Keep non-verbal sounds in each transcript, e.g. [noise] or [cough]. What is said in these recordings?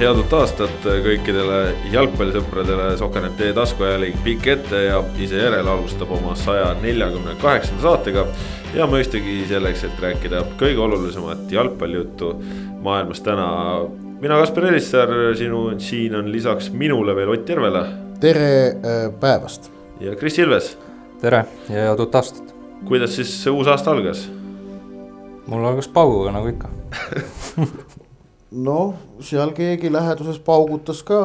head uut aastat kõikidele jalgpallisõpradele, Soker.ee taskuajalik pikk ette ja ise järele alustab oma saja neljakümne kaheksanda saatega. ja mõistagi selleks, et rääkida kõige olulisemat jalgpallijuttu maailmas täna. mina, Kaspar Elissaar, sinu, siin on lisaks minule veel Ott Järvela. tere äh, päevast. ja Kris Ilves. tere ja head uut aastat. kuidas siis uus aasta algas? mul algas pauguga nagu ikka [laughs] noh, seal keegi läheduses paugutas ka.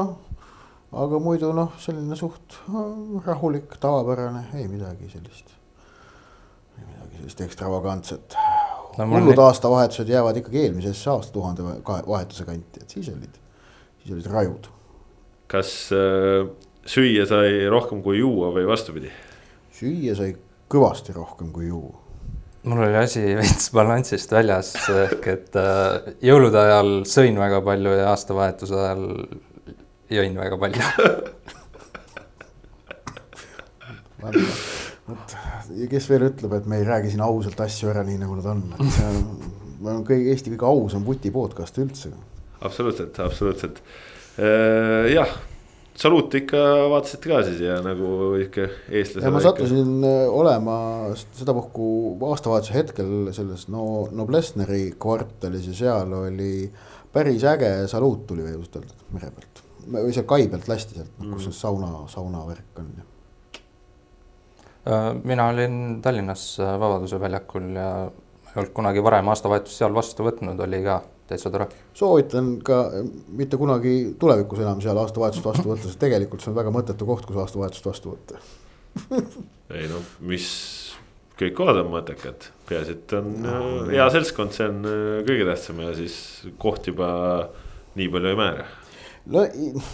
aga muidu noh, selline suht rahulik, tavapärane, ei midagi sellist. ei midagi sellist ekstravagantset no,. hullud aastavahetused jäävad ikkagi eelmisesse aastatuhande vahetuse kanti, et siis olid, siis olid rajud. kas äh, süüa sai rohkem kui juua või vastupidi? süüa sai kõvasti rohkem kui juua mul oli asi [laughs] veits balansist väljas, ehk et äh, jõulude ajal sõin väga palju ja aastavahetuse ajal jõin väga palju vot, ja kes veel ütleb, et me ei räägi siin ausalt asju ära, nii nagu nad on, et see on, on kõige, Eesti kõige ausam vuti podcast üldse. absoluutselt, absoluutselt. Äh, jah saluut ikka vaatasite ka siis ja nagu ikka eestlased. ma sattusin ikka... Äh, olema sedapuhku aastavahetuse hetkel selles no Noblessneri kvartalis ja seal oli päris äge saluut tuli just öelda mere pealt. või seal kai pealt lasti sealt mm., kus see sauna, saunavärk on. Äh, mina olin Tallinnas äh, Vabaduse väljakul ja ei olnud kunagi varem aastavahetust seal vastu võtnud, oli ka täitsa tore. soovitan ka mitte kunagi tulevikus enam seal aastavahetust vastu võtta, sest tegelikult see on väga mõttetu koht, kus aastavahetust vastu võtta [laughs] ei no mis, kõik kohad on mõttekad, peaasi, et on no, hea seltskond, see on äh, kõige tähtsam ja siis koht juba nii palju ei määra no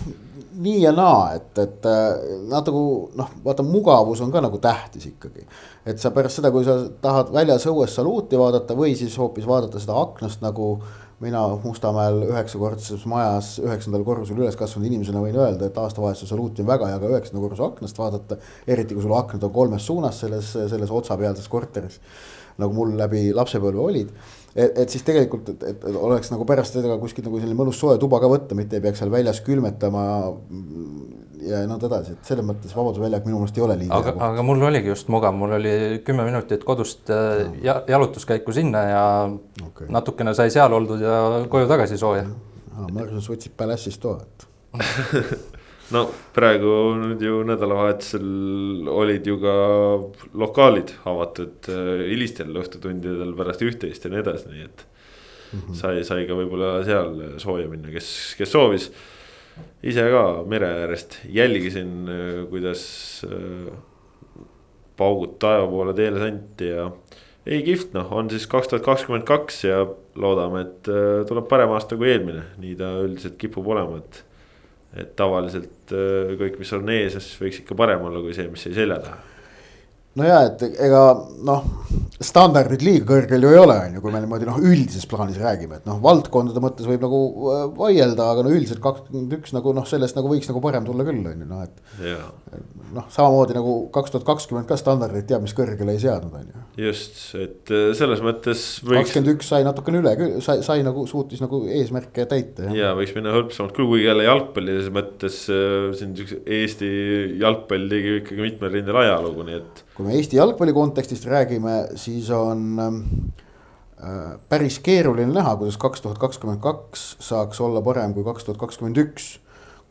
[laughs] nii ja naa, et, et äh, natuke noh, vaata mugavus on ka nagu tähtis ikkagi. et sa pärast seda, kui sa tahad väljas õues saluuti vaadata või siis hoopis vaadata seda aknast nagu mina Mustamäel üheksakordses majas üheksandal korrusel üles kasvanud inimesena võin öelda, et aastavahetuse saluuti on väga hea ka üheksanda korruse aknast vaadata. eriti kui sul aknad on kolmes suunas selles, selles otsapealses korteris. nagu mul läbi lapsepõlve olid. Et, et siis tegelikult, et, et oleks nagu pärast seda kuskilt nagu selline mõnus soe tuba ka võtta, mitte ei peaks seal väljas külmetama ja nõnda edasi, et selles mõttes Vabaduse väljak minu meelest ei ole liiga. aga, aga mul oligi just mugav, mul oli kümme minutit kodust äh, ja, jalutuskäiku sinna ja okay. natukene sai seal oldud ja koju tagasi sooja. ma arvasin, sa võtsid Palace'ist toa, et [laughs] no praegu nüüd ju nädalavahetusel olid ju ka lokaalid avatud äh, hilistel õhtutundidel pärast üht-teist ja nii edasi, nii et mm -hmm. sai, sai ka võib-olla seal sooja minna, kes, kes soovis ise ka mere äärest jälgisin, äh, kuidas äh, paugud taeva poole teele anti ja ei kihvt, noh, on siis kaks tuhat kakskümmend kaks ja loodame, et tuleb parem aasta kui eelmine, nii ta üldiselt kipub olema, et. et tavaliselt kõik, mis on ees, võiks ikka parem olla kui see, mis jäi selja taha no ja, et ega noh, standardid liiga kõrgel ju ei ole, on ju, kui me niimoodi noh, üldises plaanis räägime, et noh, valdkondade mõttes võib nagu äh, vaielda, aga no üldiselt kakskümmend üks nagu noh, sellest nagu võiks nagu parem tulla küll, on ju, noh, et. noh, samamoodi nagu kaks tuhat kakskümmend ka standardid teab mis kõrgele ei seadnud, on ju. just, et äh, selles mõttes võiks.... kakskümmend üks sai natukene üle, sai, sai nagu suutis nagu eesmärke täita. ja võiks minna hõlpsamalt küll, kuigi jälle jalgpalli mõttes äh, siin siukse Eesti jalgpall tegi ikkagi mitmel rindel ajalugu, nii et kui me Eesti jalgpalli kontekstist räägime, siis on ähm, äh, päris keeruline näha, kuidas kaks tuhat kakskümmend kaks saaks olla parem kui kaks tuhat kakskümmend üks.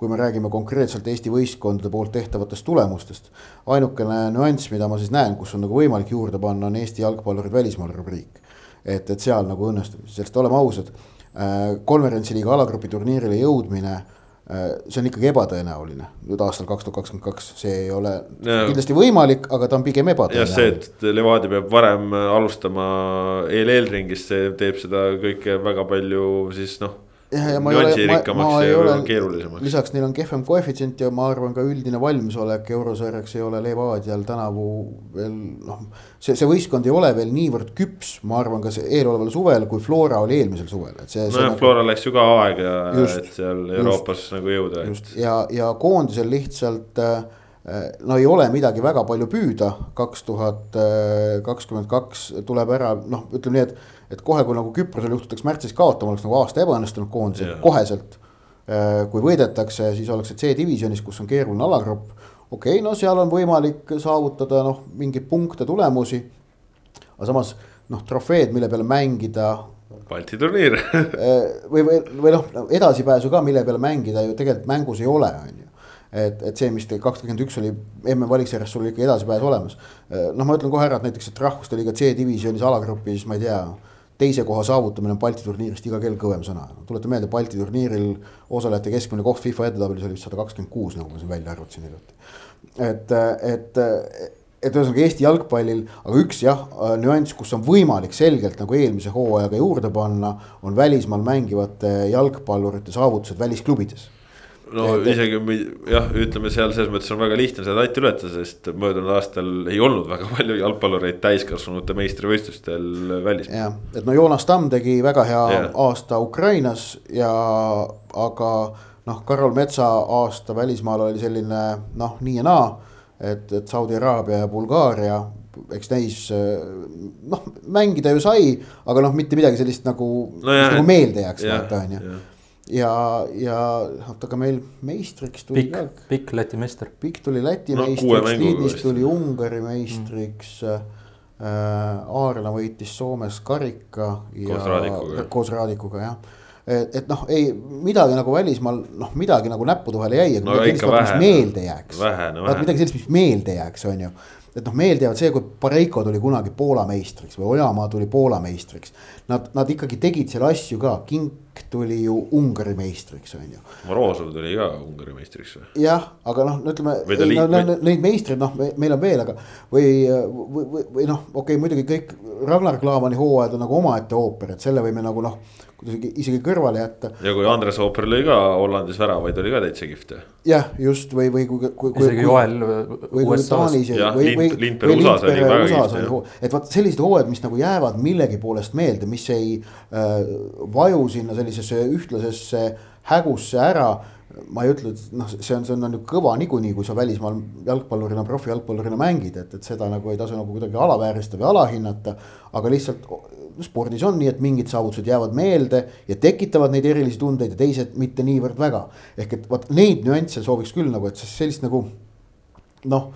kui me räägime konkreetselt Eesti võistkondade poolt tehtavatest tulemustest. ainukene nüanss, mida ma siis näen, kus on nagu võimalik juurde panna, on Eesti jalgpallurid välismaal rubriik. et, et seal nagu õnnestub, sest oleme ausad äh,, konverentsiliiga alagrupi turniirile jõudmine Äh, see on ikkagi ebatõenäoline nüüd aastal kaks tuhat kakskümmend kaks, see ei ole ja, kindlasti võimalik, aga ta on pigem ebatõenäoline. jah, see, et Levadia peab varem alustama EL-ringist, see teeb seda kõike väga palju siis noh nüansirikkamaks ja, ja keerulisemaks. lisaks neil on kehvem koefitsient ja ma arvan ka üldine valmisolek eurosarjaks ei ole Levadial tänavu veel noh. see, see võistkond ei ole veel niivõrd küps, ma arvan, ka eeloleval suvel, kui Flora oli eelmisel suvel, et see. nojah nagu..., Flora läks ju ka aega, et seal Euroopas just, nagu jõuda. just ja, ja koondisel lihtsalt äh, no ei ole midagi väga palju püüda, kaks tuhat kakskümmend kaks tuleb ära, noh, ütleme nii, et. et kohe, kui nagu Küprosel juhtutaks märtsis kaotama, oleks nagu aasta ebaõnnestunud koondise yeah. koheselt. kui võidetakse, siis ollakse C-divisjonis, kus on keeruline alagrupp. okei okay,, no seal on võimalik saavutada noh, mingeid punkte, tulemusi. aga samas noh, trofeed, mille peale mängida Balti turniir või, või, või noh, edasipääsu ka, mille peale mängida ju tegelikult mängus ei ole, on ju et, et see, mis teil kakskümmend üks oli MM valiksarjas, sul oli ikka edasipääs olemas. noh, ma ütlen kohe ära, et näiteks, et rahvuste liiga C-divisjonis alagrupis, ma ei tea, teise koha saavutamine on Balti turniirist iga kell kõvem sõna. tuletan meelde, Balti turniiril osalejate keskmine koht FIFA edetabelis oli vist sada kakskümmend kuus, nagu ma siin välja arvutasin hiljuti. et, et, et ühesõnaga Eesti jalgpallil, aga üks jah, nüanss, kus on võimalik selgelt nagu eelmise hooajaga juurde panna, on välismaal mängivate jalgpallurite saavutused välisklubides no et, isegi jah, ütleme seal selles mõttes on väga lihtne seda latti ületada, sest möödunud aastal ei olnud väga palju jalgpallureid täiskasvanute meistrivõistlustel välismaal. jah, et no Joonas Tamm tegi väga hea yeah. aasta Ukrainas ja aga noh, Karol Metsa aasta välismaal oli selline noh, nii ja naa. et, et Saudi Araabia ja Bulgaaria, eks neis noh, mängida ju sai, aga noh, mitte midagi sellist nagu no, nagu meelde jääks, vaata on ju ja, ja oota, aga meil meistriks tuli pikk, pikk Läti meister. pikk tuli Läti no, meistriks, Liidnis tuli Ungari meistriks mm.. Äh, Aarla võitis Soomes karika ja koos Raadikuga, koos Raadikuga jah et, et noh, ei midagi nagu välismaal noh, midagi nagu näppude vahele jäi, aga no, midagi sellist, mis meelde jääks. vaat midagi sellist, mis meelde jääks, on ju et noh, meelde jäävad see, kui Pareiko tuli kunagi Poola meistriks või Ojamaa tuli Poola meistriks. Nad, nad ikkagi tegid seal asju ka, Kink tuli ju Ungari meistriks, on ju. Morozov tuli ka Ungari meistriks või? jah, aga noh, ütleme no, no, neid meistreid noh, meil on veel, aga või, või, või, või noh, okei okay,, muidugi kõik Ragnar Klavani hooajad on nagu omaette ooper, et selle võime nagu noh kuidagi isegi kõrvale jätta. ja kui Andres Ooper lõi ka Hollandis väravaid, oli ka täitsa kihvt. jah, just või, või kui, kui. isegi Joel USA-s. jah, Lind, Lindberg USA-s oli väga kihvt. et vot sellised hooajad, mis nagu jäävad millegipoolest meelde, mis ei äh, vaju sinna sellisesse ühtlasesse hägusse ära ma ei ütle, et noh, see on, see on, on ju kõva niikuinii, kui sa välismaal jalgpallurina, profijalgpallurina mängid, et, et seda nagu ei tasu nagu kuidagi alavääristada või alahinnata. aga lihtsalt spordis on nii, et mingid saavutused jäävad meelde ja tekitavad neid erilisi tundeid ja teised mitte niivõrd väga. ehk et vot neid nüansse sooviks küll nagu, et sellist nagu noh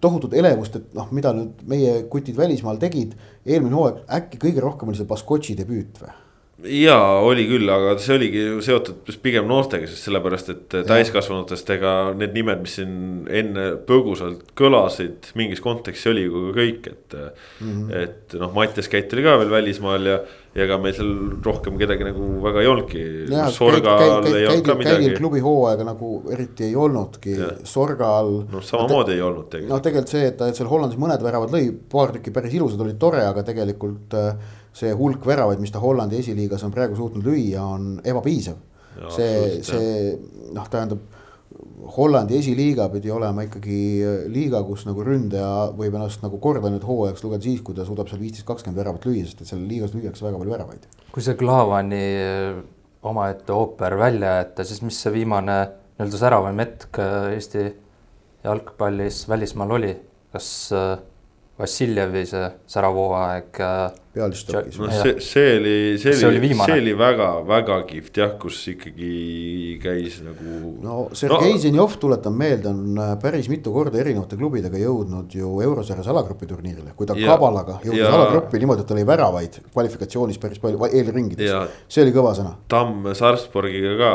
tohutut elevust, et noh, mida nüüd meie kutid välismaal tegid. eelmine hooaeg äkki kõige rohkem oli see Baskotši debüüt või? jaa, oli küll, aga see oligi seotud pigem noortega, sest sellepärast, et täiskasvanutest ega need nimed, mis siin enne põgusalt kõlasid, mingis kontekstis oli ju kõik, et mm. -hmm. et noh, Mattias Käit oli ka veel välismaal ja, ja ega meil seal rohkem kedagi nagu väga ei olnudki. Midagi. klubi hooaega nagu eriti ei olnudki, Sorgal. noh, samamoodi ei olnud tegelikult. noh, tegelikult see, et ta seal Hollandis mõned väravad lõi, paar tükki päris ilusad olid, tore, aga tegelikult äh, see hulk väravaid, mis ta Hollandi esiliigas on praegu suutnud lüüa, on ebapiisav. see, see noh, tähendab Hollandi esiliiga pidi olema ikkagi liiga, kus nagu ründaja võib ennast nagu korda nüüd hooajaks lugeda siis, kui ta suudab seal viisteist, kakskümmend väravat lüüa, sest et seal liigas lüüakse väga palju väravaid. kui see Klaavani omaette ooper välja jätta, siis mis see viimane nii-öelda säravaim hetk Eesti jalgpallis välismaal oli, kas äh, Vassiljevi see särav hooaeg. Äh, pealistokis. no see, see oli, see, oli, see oli väga-väga kihvt jah, kus ikkagi käis nagu. no Sergei no, Zenjov, tuletan meelde, on äh, päris mitu korda erinevate klubidega jõudnud ju eurosarjas alagrupi turniirile. kui ta ja, Kabalaga jõudis ja, alagruppi niimoodi, et ta lõi väravaid kvalifikatsioonis päris palju, eelringides. see oli kõva sõna. Tamm Sarpsborgiga ka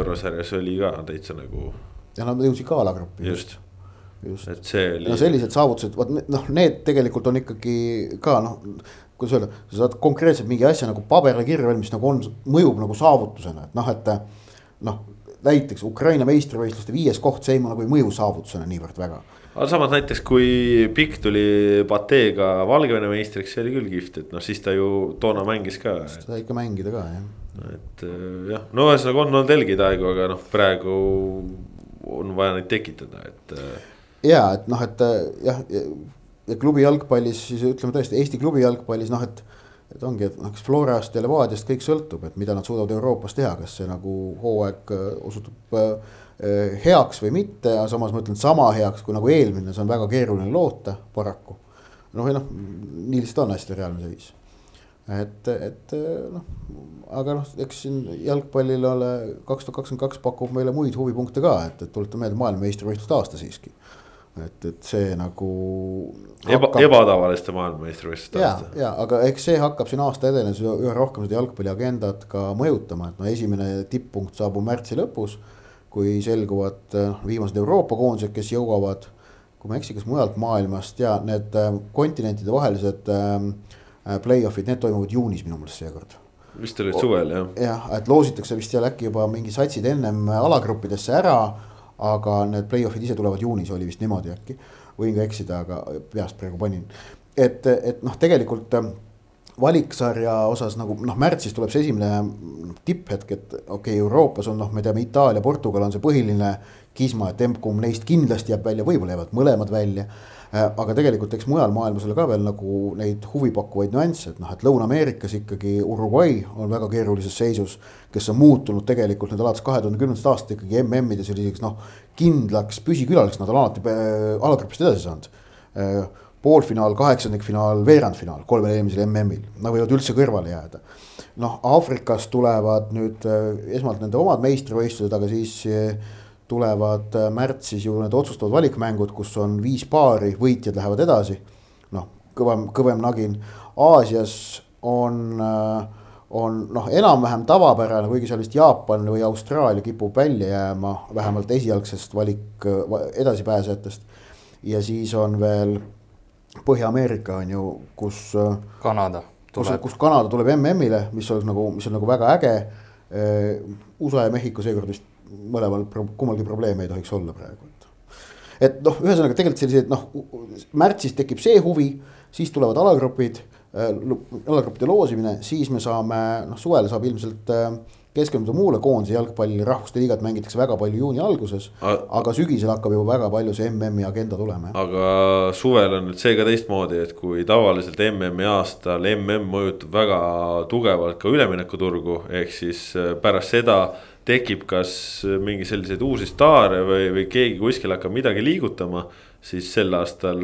eurosarjas oli ka täitsa nagu. ja nad jõudsid ka alagruppi. just et see oli. no sellised saavutused, vot noh, need tegelikult on ikkagi ka noh, kuidas öelda, sa saad konkreetselt mingi asja nagu paberile kirja veel, mis nagu on, mõjub nagu saavutusena, et noh, et. noh, näiteks Ukraina meistrivõistluste viies koht, see ei nagu ei mõju saavutusena niivõrd väga. aga samas näiteks, kui Pikk tuli Pateega Valgevene meistriks, see oli küll kihvt, et noh, siis ta ju toona mängis ka. siis ta sai ikka mängida ka jah. et jah, no ühesõnaga on olnud helgid aegu, aga noh, praegu on vaja neid tekitada, et ja et noh, et jah, ja klubi jalgpallis siis ütleme tõesti Eesti klubi jalgpallis noh, et et ongi, et noh, kas Florast ja Levadiast kõik sõltub, et mida nad suudavad Euroopas teha, kas see nagu hooaeg äh, osutub äh, heaks või mitte, aga samas ma ütlen sama heaks kui nagu eelmine, see on väga keeruline loota paraku. noh, või noh, nii lihtsalt on hästi reaalne seis. et, et noh, aga noh, eks siin jalgpallil ole kaks tuhat kakskümmend kaks pakub meile muid huvipunkte ka, et, et tuletan meelde maailmameistrivõistluste aasta siiski et, et see nagu. Eba, ebatavaliste maailmameistrivõistluste aasta. ja, aga eks see hakkab siin aasta edenes üha rohkem seda jalgpalli agendat ka mõjutama, et no esimene tipppunkt saabub märtsi lõpus. kui selguvad noh, viimased Euroopa koondised, kes jõuavad, kui ma ei eksi, kas mujalt maailmast ja need äh, kontinentide vahelised äh, play-off'id, need toimuvad juunis minu meelest seekord vist olid suvel jah. jah, et loositakse vist seal äkki juba mingi satsid ennem alagruppidesse ära aga need play-off'id ise tulevad juunis, oli vist niimoodi äkki. võin ka eksida, aga peast praegu panin. et, et noh, tegelikult ähm, valiksarja osas nagu noh, märtsis tuleb see esimene tipphetk, et okei okay,, Euroopas on noh, me teame, Itaalia, Portugal on see põhiline kisma, et emb-kumb neist kindlasti jääb välja, võib-olla jäävad mõlemad välja aga tegelikult eks mujal maailmas ole ka veel nagu neid huvipakkuvaid nüansse, et noh, et Lõuna-Ameerikas ikkagi Uruguay on väga keerulises seisus. kes on muutunud tegelikult nüüd alates kahe tuhande kümnendast aastast ikkagi MM-ides selliseks noh, kindlaks püsikülaliseks, nad on alati äh, alagrupist edasi saanud äh, poolfinaal, kaheksandikfinaal, veerandfinaal kolmel eelmisel MM-il, nad võivad üldse kõrvale jääda. noh, Aafrikast tulevad nüüd esmalt nende omad meistrivõistlused, aga siis tulevad äh, märtsis ju need otsustavad valikmängud, kus on viis paari, võitjad lähevad edasi. noh, kõvem, kõvem nagin. Aasias on, äh, on noh, enam-vähem tavapärane, kuigi seal vist Jaapan või Austraalia kipub välja jääma, vähemalt esialgsest valik edasipääsejatest. ja siis on veel Põhja-Ameerika on ju, kus. Äh, Kanada. kus, kus Kanada tuleb MM-ile, mis oleks nagu, mis on nagu väga äge. USA ja Mehhiko seekord vist mõlemal, kummalgi probleemi ei tohiks olla praegu, et. et noh, ühesõnaga tegelikult selliseid noh, märtsis tekib see huvi, siis tulevad alagrupid äh,, alagruppide loosimine, siis me saame, noh, suvel saab ilmselt äh, keskenduda muule koondise jalgpallile, rahvuste liigat mängitakse väga palju juuni alguses. aga sügisel hakkab juba väga palju see MM-i agenda tulema. aga suvel on nüüd see ka teistmoodi, et kui tavaliselt MM-i aastal MM mõjutab väga tugevalt ka üleminekuturgu, ehk siis äh, pärast seda tekib kas mingi selliseid uusi staare või, või keegi kuskil hakkab midagi liigutama. siis sel aastal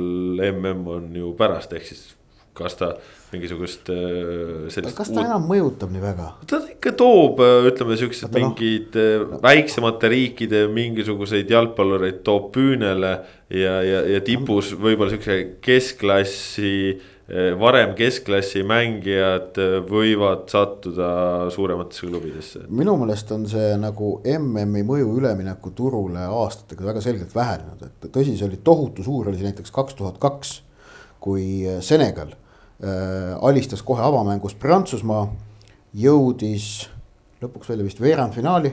MM on ju pärast, ehk siis kas ta mingisugust äh, sellist. kas ta uut... enam mõjutab nii väga? ta ikka toob, äh, ütleme siuksed no. mingid no. Äh, väiksemate riikide mingisuguseid jalgpallureid toob püünele. ja, ja, ja tipus võib-olla siukse keskklassi varem keskklassi mängijad eh, võivad sattuda suurematesse klubidesse. minu meelest on see nagu MM-i mõju üleminekuturule aastatega väga selgelt vähenenud, et tõsi, see oli tohutu suur, oli see näiteks kaks tuhat kaks, kui Senegal äh, alistas kohe avamängus Prantsusmaa, jõudis lõpuks välja vist veerandfinaali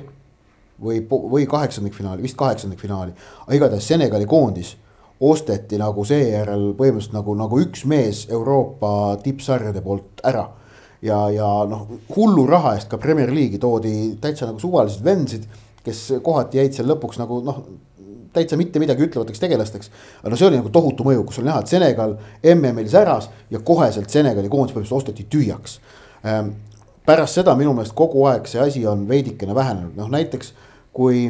või, või kaheksandikfinaali, vist kaheksandikfinaali, aga igatahes Senegali koondis osteti nagu seejärel põhimõtteliselt nagu, nagu üks mees Euroopa tippsarjade poolt ära. ja, ja noh, hullu raha eest ka Premier League'i toodi täitsa nagu suvalised vendsid, kes kohati jäid seal lõpuks nagu noh, täitsa mitte midagi ütlevateks tegelasteks. aga no see oli nagu tohutu mõju, kus oli näha, et Senegal MM-il säras ja koheselt Senegali koondis põhimõtteliselt osteti tühjaks. Ehm, pärast seda minu meelest kogu aeg see asi on veidikene vähenenud, noh näiteks kui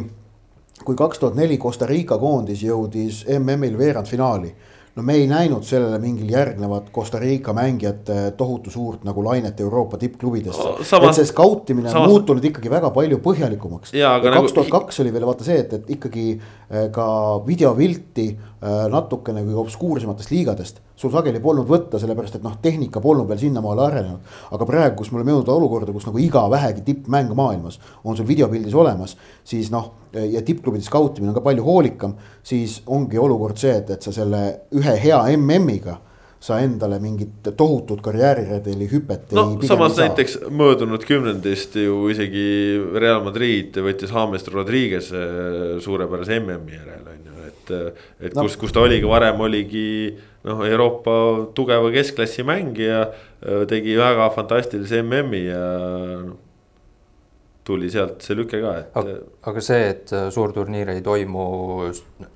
kui kaks tuhat neli Costa Rica koondis jõudis MM-il veerandfinaali. no me ei näinud sellele mingil järgnevat Costa Rica mängijate tohutu suurt nagu lainet Euroopa tippklubidesse no,. et see skautimine on muutunud ikkagi väga palju põhjalikumaks. kaks nagu tuhat kaks oli veel vaata see, et, et ikkagi ka videopilti Äh, natukene kui obskuursematest liigadest. sul sageli polnud võtta, sellepärast et noh, tehnika polnud veel sinnamaale arenenud. aga praegu, kus me oleme jõudnud olukorda, kus nagu iga vähegi tippmäng maailmas on sul videopildis olemas. siis noh, ja tippklubide skautimine on ka palju hoolikam, siis ongi olukord see, et, et sa selle ühe hea MM-iga sa endale mingit tohutut karjääriredeli hüpet. no samas näiteks möödunud kümnendist ju isegi Real Madrid võttis James Rodriguez suurepärase MM-i järele on ju et, et no. kus, kus ta oligi varem oligi noh, Euroopa tugeva keskklassi mängija, tegi väga fantastilise MM-i ja noh. tuli sealt see lüke ka, et. aga see, et suurturniir ei toimu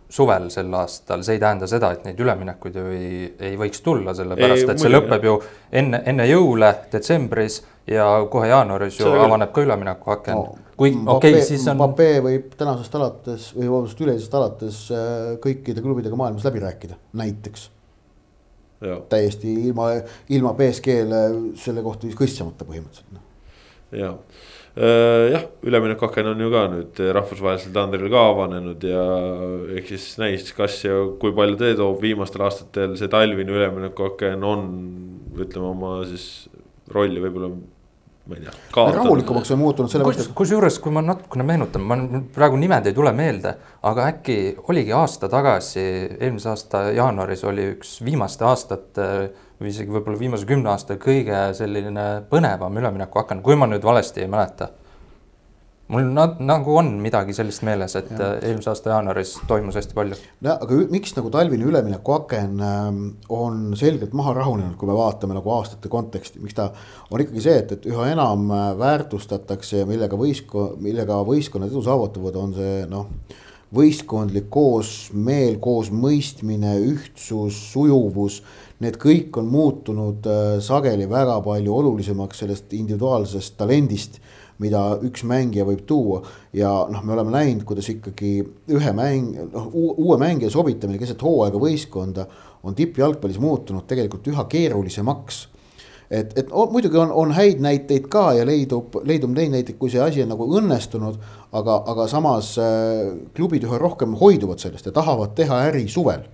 suvel sel aastal, see ei tähenda seda, et neid üleminekuid ju ei, ei võiks tulla, sellepärast Ei, et see lõpeb ju enne, enne jõule detsembris ja kohe jaanuaris ju küll. avaneb ka üleminekuaken No, kui okei okay,, siis on, Mbappé võib tänasest alates või vabandust, üleeilsest alates äh, kõikide klubidega maailmas läbi rääkida, näiteks. täiesti ilma, ilma BSG-le selle kohta kõissamata põhimõtteliselt. noh. Ja jah, üleminekuaken on ju ka nüüd rahvusvahelisel tandril ka avanenud ja eks siis näis, kas ja kui palju see toob viimastel aastatel see talvine üleminekuaken on, ütleme oma siis rolli võib-olla, ma ei tea. rahulikumaks on muutunud sellepärast, et kusjuures, kui ma natukene meenutan, ma praegu nimed ei tule meelde, aga äkki oligi aasta tagasi, eelmise aasta jaanuaris oli üks viimaste aastate või isegi võib-olla viimase kümne aasta kõige selline põnevam üleminekuaken, kui ma nüüd valesti ei mäleta. mul na- nagu on midagi sellist meeles, et ja. eelmise aasta jaanuaris toimus hästi palju. jah, aga miks nagu talvine üleminekuaken ähm, on selgelt maha rahunenud, kui me vaatame nagu aastate konteksti, miks ta on ikkagi see, et, et üha enam äh, väärtustatakse ja millega võistko-, millega võistkonnad edu saavutavad, on see noh. võistkondlik koosmeel, koosmõistmine, ühtsus, sujuvus, need kõik on muutunud äh, sageli väga palju olulisemaks sellest individuaalsest talendist mida üks mängija võib tuua ja noh, me oleme näinud, kuidas ikkagi ühe mäng, noh uue mängija sobitamine keset hooaega võistkonda on tippjalgpallis muutunud tegelikult üha keerulisemaks et, et o, muidugi on, on häid näiteid ka ja leidub, leidub neid näiteid, kui see asi on nagu õnnestunud. aga, aga samas äh, klubid üha rohkem hoiduvad sellest ja tahavad teha äri suvel.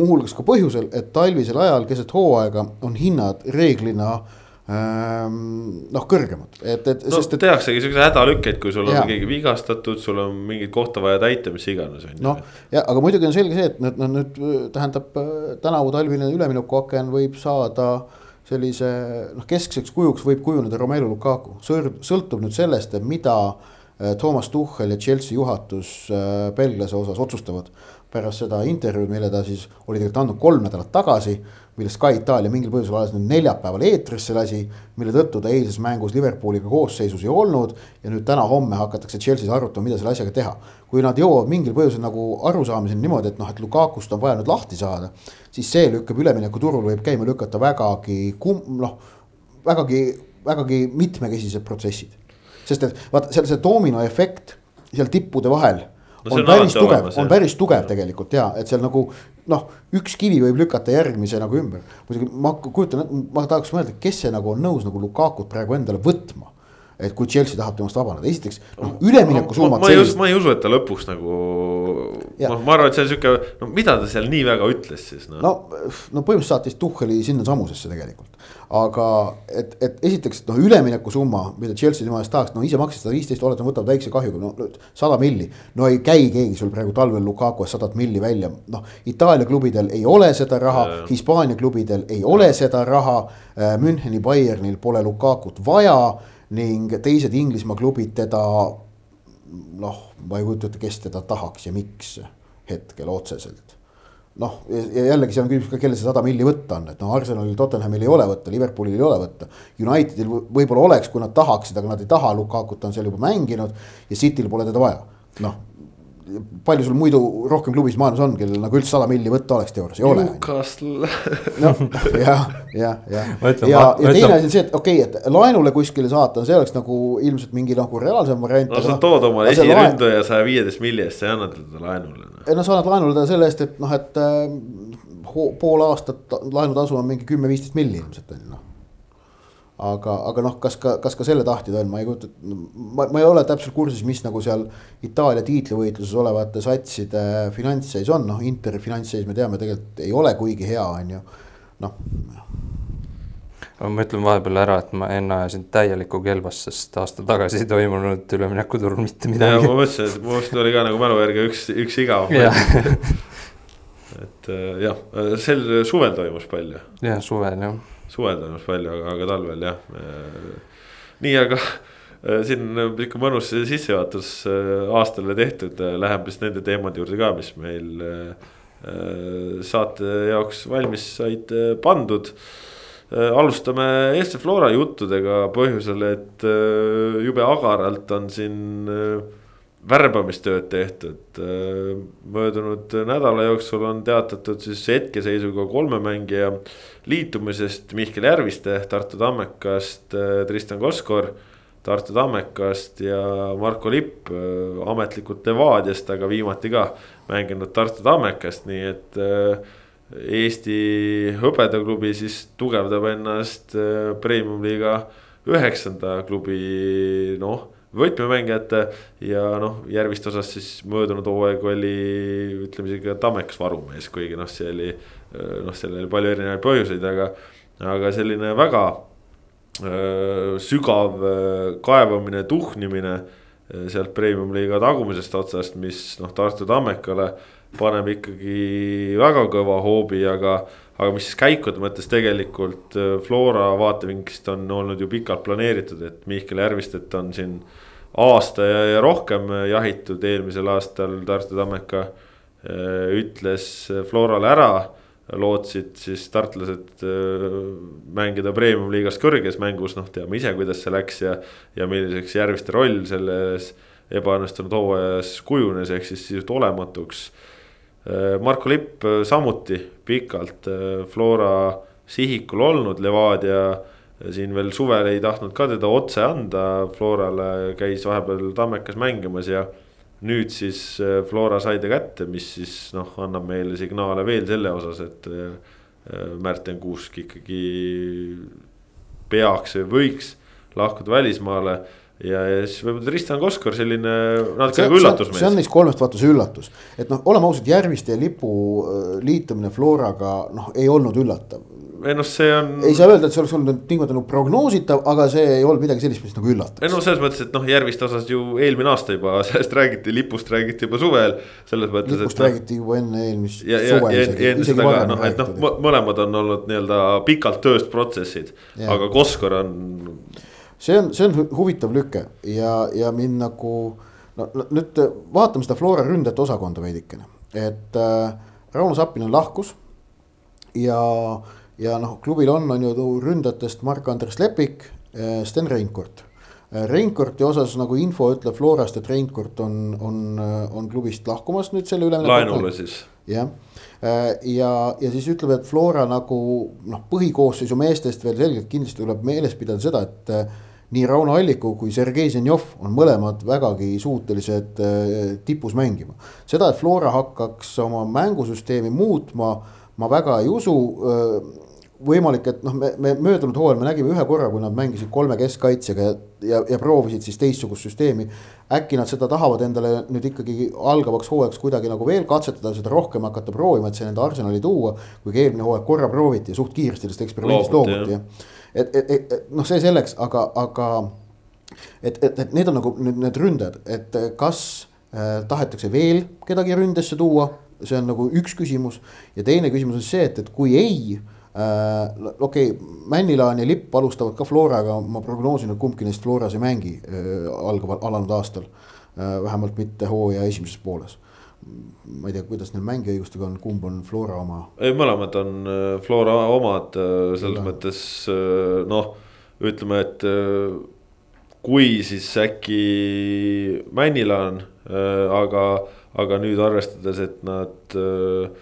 Muuhulgas ka põhjusel, et talvisel ajal keset hooaega on hinnad reeglina ähm, noh, kõrgemad, et, et no sest, et tehaksegi siukseid hädalükkeid, kui sul on Jaa. keegi vigastatud, sul on mingit kohta vaja täita, mis iganes on ju. Noh, ja aga muidugi on selge see, et nüüd, nüüd tähendab äh, tänavu talvine üleminekuaken võib saada sellise noh, keskseks kujuks võib kujuneda Romelu Lukaku, sõltub nüüd sellest, et mida äh, Toomas Tuchel ja Chelsea juhatus äh, belglase osas otsustavad pärast seda intervjuud, mille ta siis oli tegelikult andnud kolm nädalat tagasi, mille Sky Itaalia mingil põhjusel alles nüüd neljapäeval eetrisse lasi, mille tõttu ta eilses mängus Liverpooliga koosseisus ei olnud ja nüüd täna-homme hakatakse Chelsea's arutama, mida selle asjaga teha. kui nad jõuavad mingil põhjusel nagu arusaamiseni niimoodi, et noh, et Lukakust on vaja nüüd lahti saada, siis see lükkab üleminekuturul võib käima lükata vägagi kum-, noh, vägagi, vägagi mitmekesised protsessid. sest et vaata seal see dominoefekt seal tippude vahel No no, on päris tugev on päris tugev tegelikult ja et seal nagu noh, üks kivi võib lükata järgmise nagu ümber. muidugi ma kujutan, ma tahaks mõelda, kes see nagu on nõus nagu Lukakut praegu endale võtma. et kui Chelsea tahab temast vabaneda, esiteks noh, üleminekusummad ma, ma, ma, ei usu, sellist, ma ei usu, et ta lõpuks nagu, noh, ma arvan, et see on sihuke, no mida ta seal nii väga ütles siis noh no.. no, no põhimõtteliselt saatis Tuhheli sinnasamusesse tegelikult. Aga et, et esiteks noh, üleminekusumma, mida Chelsea tema eest tahaks, no ise maksis sada viisteist, oletame, võtavad väikse kahjuga, no sada milli. no ei käi keegi sul praegu talvel Lukaku eest sadat milli välja, noh Itaalia klubidel ei ole seda raha Hispaania klubidel ei ole seda raha. Müncheni Bayernil pole Lukakut vaja ning teised Inglismaa klubid teda noh, ma ei kujuta ette, kes teda tahaks ja miks hetkel otseselt noh, ja jällegi seal on küsimus ka, kellel see sada milli võtta on, et noh, Arsenalil, Tottenhamil ei ole võtta, Liverpoolil ei ole võtta. Unitedil võ- võib-olla oleks, kui nad tahaksid, aga nad ei taha, Lukakut on seal juba mänginud ja Cityl pole teda vaja, noh. Palju sul muidu rohkem klubis maailmas on, kellel nagu üldse sada milli võtta oleks teoorias, ei ole. Newcastle, noh, jah, jah, jah. Ja, ja ma teine asi on see, et okei okay,, et laenule kuskile saata, see oleks nagu ilmselt mingi nagu reaalsem variant. no sa tood oma esiründaja saja viieteist milli eest, sa ei anna teda laenule no.. ei no sa annad laenule ta selle eest, et noh, et äh, pool aastat laenutasu on mingi kümme-viisteist milli ilmselt on ju noh. aga, aga noh, kas ka, kas ka selle tahtjad on, ma ei kujuta, ma, ma ei ole täpselt kursis, mis nagu seal Itaalia tiitlivõitluses olevate satside finantsseis on, noh, Interi finantsseis me teame tegelikult ei ole kuigi hea, on ju. noh, ma ütlen vahepeal ära, et ma enne ajasin täielikku kelbast, sest aasta tagasi ei toimunud üleminekuturul mitte ja midagi ma. mõtlesin, et mu arust oli ka nagu mälu järgi üks, üks igav. jah, et äh, jah, sel suvel toimus palju, jah, suvel jah. Suvel toimus palju, aga, aga talvel jah. nii, aga äh, siin ikka mõnus sissejuhatus äh, aastale tehtud, läheme siis nende teemade juurde ka, mis meil äh, saate jaoks valmis said äh, pandud alustame Eesti Flora juttudega põhjusel, et äh, jube agaralt on siin äh, värbamistööd tehtud. möödunud nädala jooksul on teatatud siis hetkeseisuga kolme mängija liitumisest Mihkel Järviste Tartu Tammekast, Tristan Koskor Tartu Tammekast ja Marko Lipp ametlikult Levadiast, aga viimati ka mänginud Tartu Tammekast, nii et Eesti hõbedaklubi siis tugevdab ennast premium-liiga üheksanda klubi noh võtmemängijate ja noh, Järviste osas siis möödunud hooaeg oli ütleme isegi ka Tammekas varumees, kuigi noh, see oli noh, seal oli palju erinevaid põhjuseid, aga, aga selline väga öö, sügav kaevamine, tuhnimine sealt premium-liiga tagumisest otsast, mis noh, Tartu Tammekale paneb ikkagi väga kõva hoobi, aga aga mis siis käikude mõttes tegelikult Flora vaatevinklist on olnud ju pikalt planeeritud, et Mihkel Järvistet on siin äh, aasta ja, ja rohkem jahitud, eelmisel aastal Tartu Tammeka äh, ütles Florale ära. lootsid siis tartlased äh, mängida premium-liigas kõrges mängus, noh, teame ise, kuidas see läks ja. ja milliseks Järviste roll selles ebaõnnestunud hooajas kujunes, ehk siis sisuliselt olematuks. Äh, Marko Lipp samuti pikalt Flora sihikul olnud, Levadia siin veel suvel ei tahtnud ka teda otse anda, Florale käis vahepeal Tammekas mängimas ja. nüüd siis äh, Flora sai ta kätte, mis siis noh, annab meile signaale veel selle osas, et äh, Märten Kuusk ikkagi peaks või võiks lahkuda välismaale ja, ja siis võib-olla Tristan Koskor selline natuke nagu üllatusmees. see on neist kolmest vaata see üllatus, et noh, oleme ausad, Järviste ja Lipu äh, liitumine Floraga noh, ei olnud üllatav ei noh, see on. ei saa öelda, et see oleks olnud niimoodi nagu prognoositav, aga see ei olnud midagi sellist, mis nagu üllatas. ei no selles mõttes, et noh, Järviste osas ju eelmine aasta juba [laughs] sellest räägiti, lipust räägiti juba suvel. selles mõttes, et. lipust no, räägiti juba enne eelmist suve isegi, isegi varem no, räägitud. noh, mõlemad on olnud nii-öelda pikalt tööst protsessid, aga Koskor on. See on, see on huvitav lüke ja, ja mind nagu no nüüd vaatame seda Flora ründajate osakonda veidikene, et äh, Rauno Sappinen lahkus ja äh, ja noh, klubil on, on ju ründajatest Mark-Andres Lepik, eh, Sten Reinkord. Eh, Reinkordi osas nagu info ütleb Florast, et Reinkord on, on, eh, on klubist lahkumas nüüd selle ülemineku. laenule siis. jah, ja, ja siis ütleb, et Flora nagu noh, põhikoosseisu meestest veel selgelt kindlasti tuleb meeles pidada seda, et nii Rauno Alliku kui Sergei Zenjov on mõlemad vägagi suutelised tipus mängima. seda, et Flora hakkaks oma mängusüsteemi muutma ma väga ei usu võimalik, et noh, me, me möödunud hooajal me nägime ühe korra, kui nad mängisid kolme keskkaitsjaga ja, ja, ja proovisid siis teistsugust süsteemi. äkki nad seda tahavad endale nüüd ikkagi algavaks hooajaks kuidagi nagu veel katsetada, seda rohkem hakata proovima, et see nende arsenali tuua. kuigi eelmine hooaeg korra prooviti ja suht kiiresti sellest eksperimendist loobuti jah. Et, et, et, et noh, see selleks, aga, aga et, et, et need on nagu nüüd need ründajad, et kas äh, tahetakse veel kedagi ründesse tuua see on nagu üks küsimus ja teine küsimus on see, et, et kui ei äh,. okei okay,, Männilaan ja Lipp alustavad ka Floraga, ma prognoosin, et kumbki neist Floras ei mängi äh, algaval, alanud aastal äh,. vähemalt mitte hooaja esimeses pooles. Ma ei tea, kuidas neil mängiõigustega on, kumb on Flora oma? ei, mõlemad on äh, Flora omad äh, selles ja. mõttes äh, noh, ütleme, et kui siis äkki Männilaan, aga aga nüüd arvestades, et nad äh,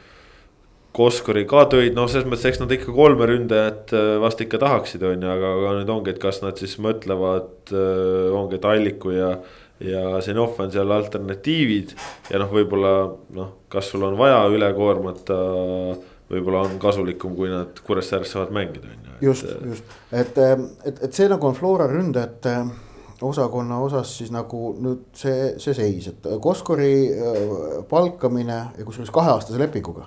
Koskori ka tõid, noh, selles mõttes, eks nad ikka kolme ründajat äh, vast ikka tahaksid, on ju, aga, aga nüüd ongi, et kas nad siis mõtlevad, äh, ongi, et Alliku ja. Ja Zenov on seal alternatiivid ja noh, võib-olla noh, kas sul on vaja üle koormata võib-olla on kasulikum, kui nad Kuressaares saavad mängida, on ju. just, just, et, et, et see nagu on Flora ründajate osakonna osas siis nagu nüüd see, see seis, et Koskori äh, palkamine ja kusjuures kaheaastase lepinguga.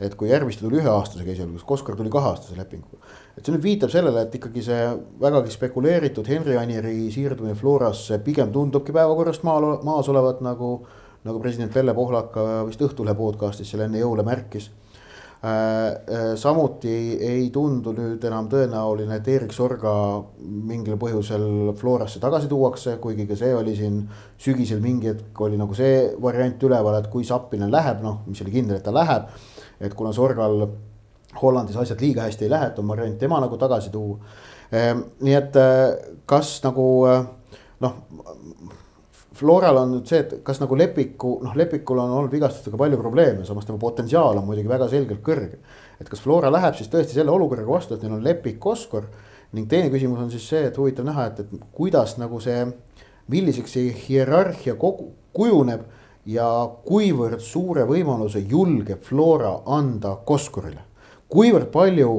Et kui Järviste tuli üheaastasega esialgu, siis Koskor tuli kaheaastase lepinguga. et see nüüd viitab sellele, et ikkagi see vägagi spekuleeritud Henri Anieri siirdumine Florasse pigem tundubki päevakorrast maal, maas olevat nagu. nagu president Pelle Pohlaka vist Õhtulehe podcast'is seal enne jõule märkis Äh, äh, samuti ei tundu nüüd enam tõenäoline, et Erik Sorga mingil põhjusel Florasse tagasi tuuakse, kuigi ka see oli siin sügisel mingi hetk oli nagu see variant üleval, et kui Zappinen läheb, noh, mis oli kindel, et ta läheb. Et kuna Sorgal Hollandis asjad liiga hästi ei lähe, et on variant tema nagu tagasi tuua. Ehm, nii et äh, kas nagu noh Floral on nüüd see, et kas nagu Lepiku, noh, Lepikul on olnud vigastustega palju probleeme, samas tema potentsiaal on muidugi väga selgelt kõrge. et kas Flora läheb siis tõesti selle olukorraga vastu, et neil on Lepik, Koskor ning teine küsimus on siis see, et huvitav näha, et, et kuidas nagu see, milliseks see hierarhia kogu, kujuneb ja kuivõrd suure võimaluse julgeb Flora anda Koskorile. kuivõrd palju,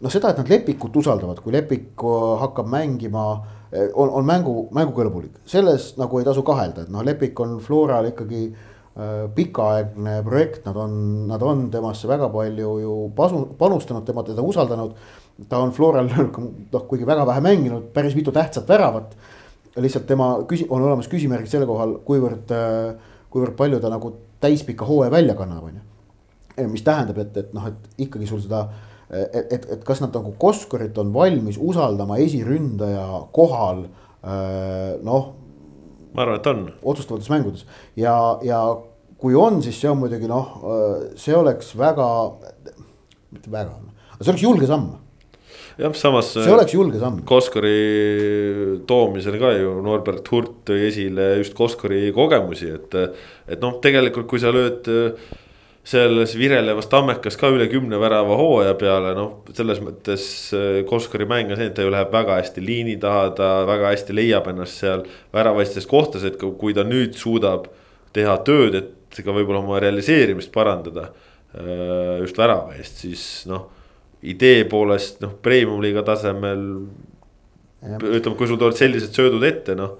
noh, seda, et nad Lepikut usaldavad, kui Lepik hakkab mängima Eh, on, on mängu, mängukõlbulik, selles nagu ei tasu kahelda, et noh, Lepik on Floral ikkagi äh, pikaaegne projekt, nad on, nad on temasse väga palju ju pasu, panustanud, tema teda usaldanud. ta on Floral [laughs] noh, kuigi väga vähe mänginud, päris mitu tähtsat väravat. lihtsalt tema küsi-, on olemas küsimärgid selle kohal, kuivõrd äh,, kuivõrd palju ta nagu täispika hooaja välja kannab, on ju. mis tähendab, et, et noh, et ikkagi sul seda äh, et, et, et kas nad nagu Koskorit on valmis usaldama esiründaja kohal noh. ma arvan, et on. otsustavates mängudes ja, ja kui on, siis see on muidugi noh, see oleks väga, mitte väga, see oleks julge samm jah, samas. see oleks julge samm. Koskori toomisel ka ju Norbert Hurt tõi esile just Koskori kogemusi, et, et noh, tegelikult kui sa lööd selles virelevas tammekas ka üle kümne värava hooaja peale, noh, selles mõttes äh, Koskari mäng on see, et ta ju läheb väga hästi liini taha, ta väga hästi leiab ennast seal väravalistes kohtades, et kui ta nüüd suudab teha tööd, et ka võib-olla oma realiseerimist parandada. Äh, just värava eest, siis noh, idee poolest noh, premium-liiga tasemel. ütleme, kui sul tulevad sellised söödud ette, noh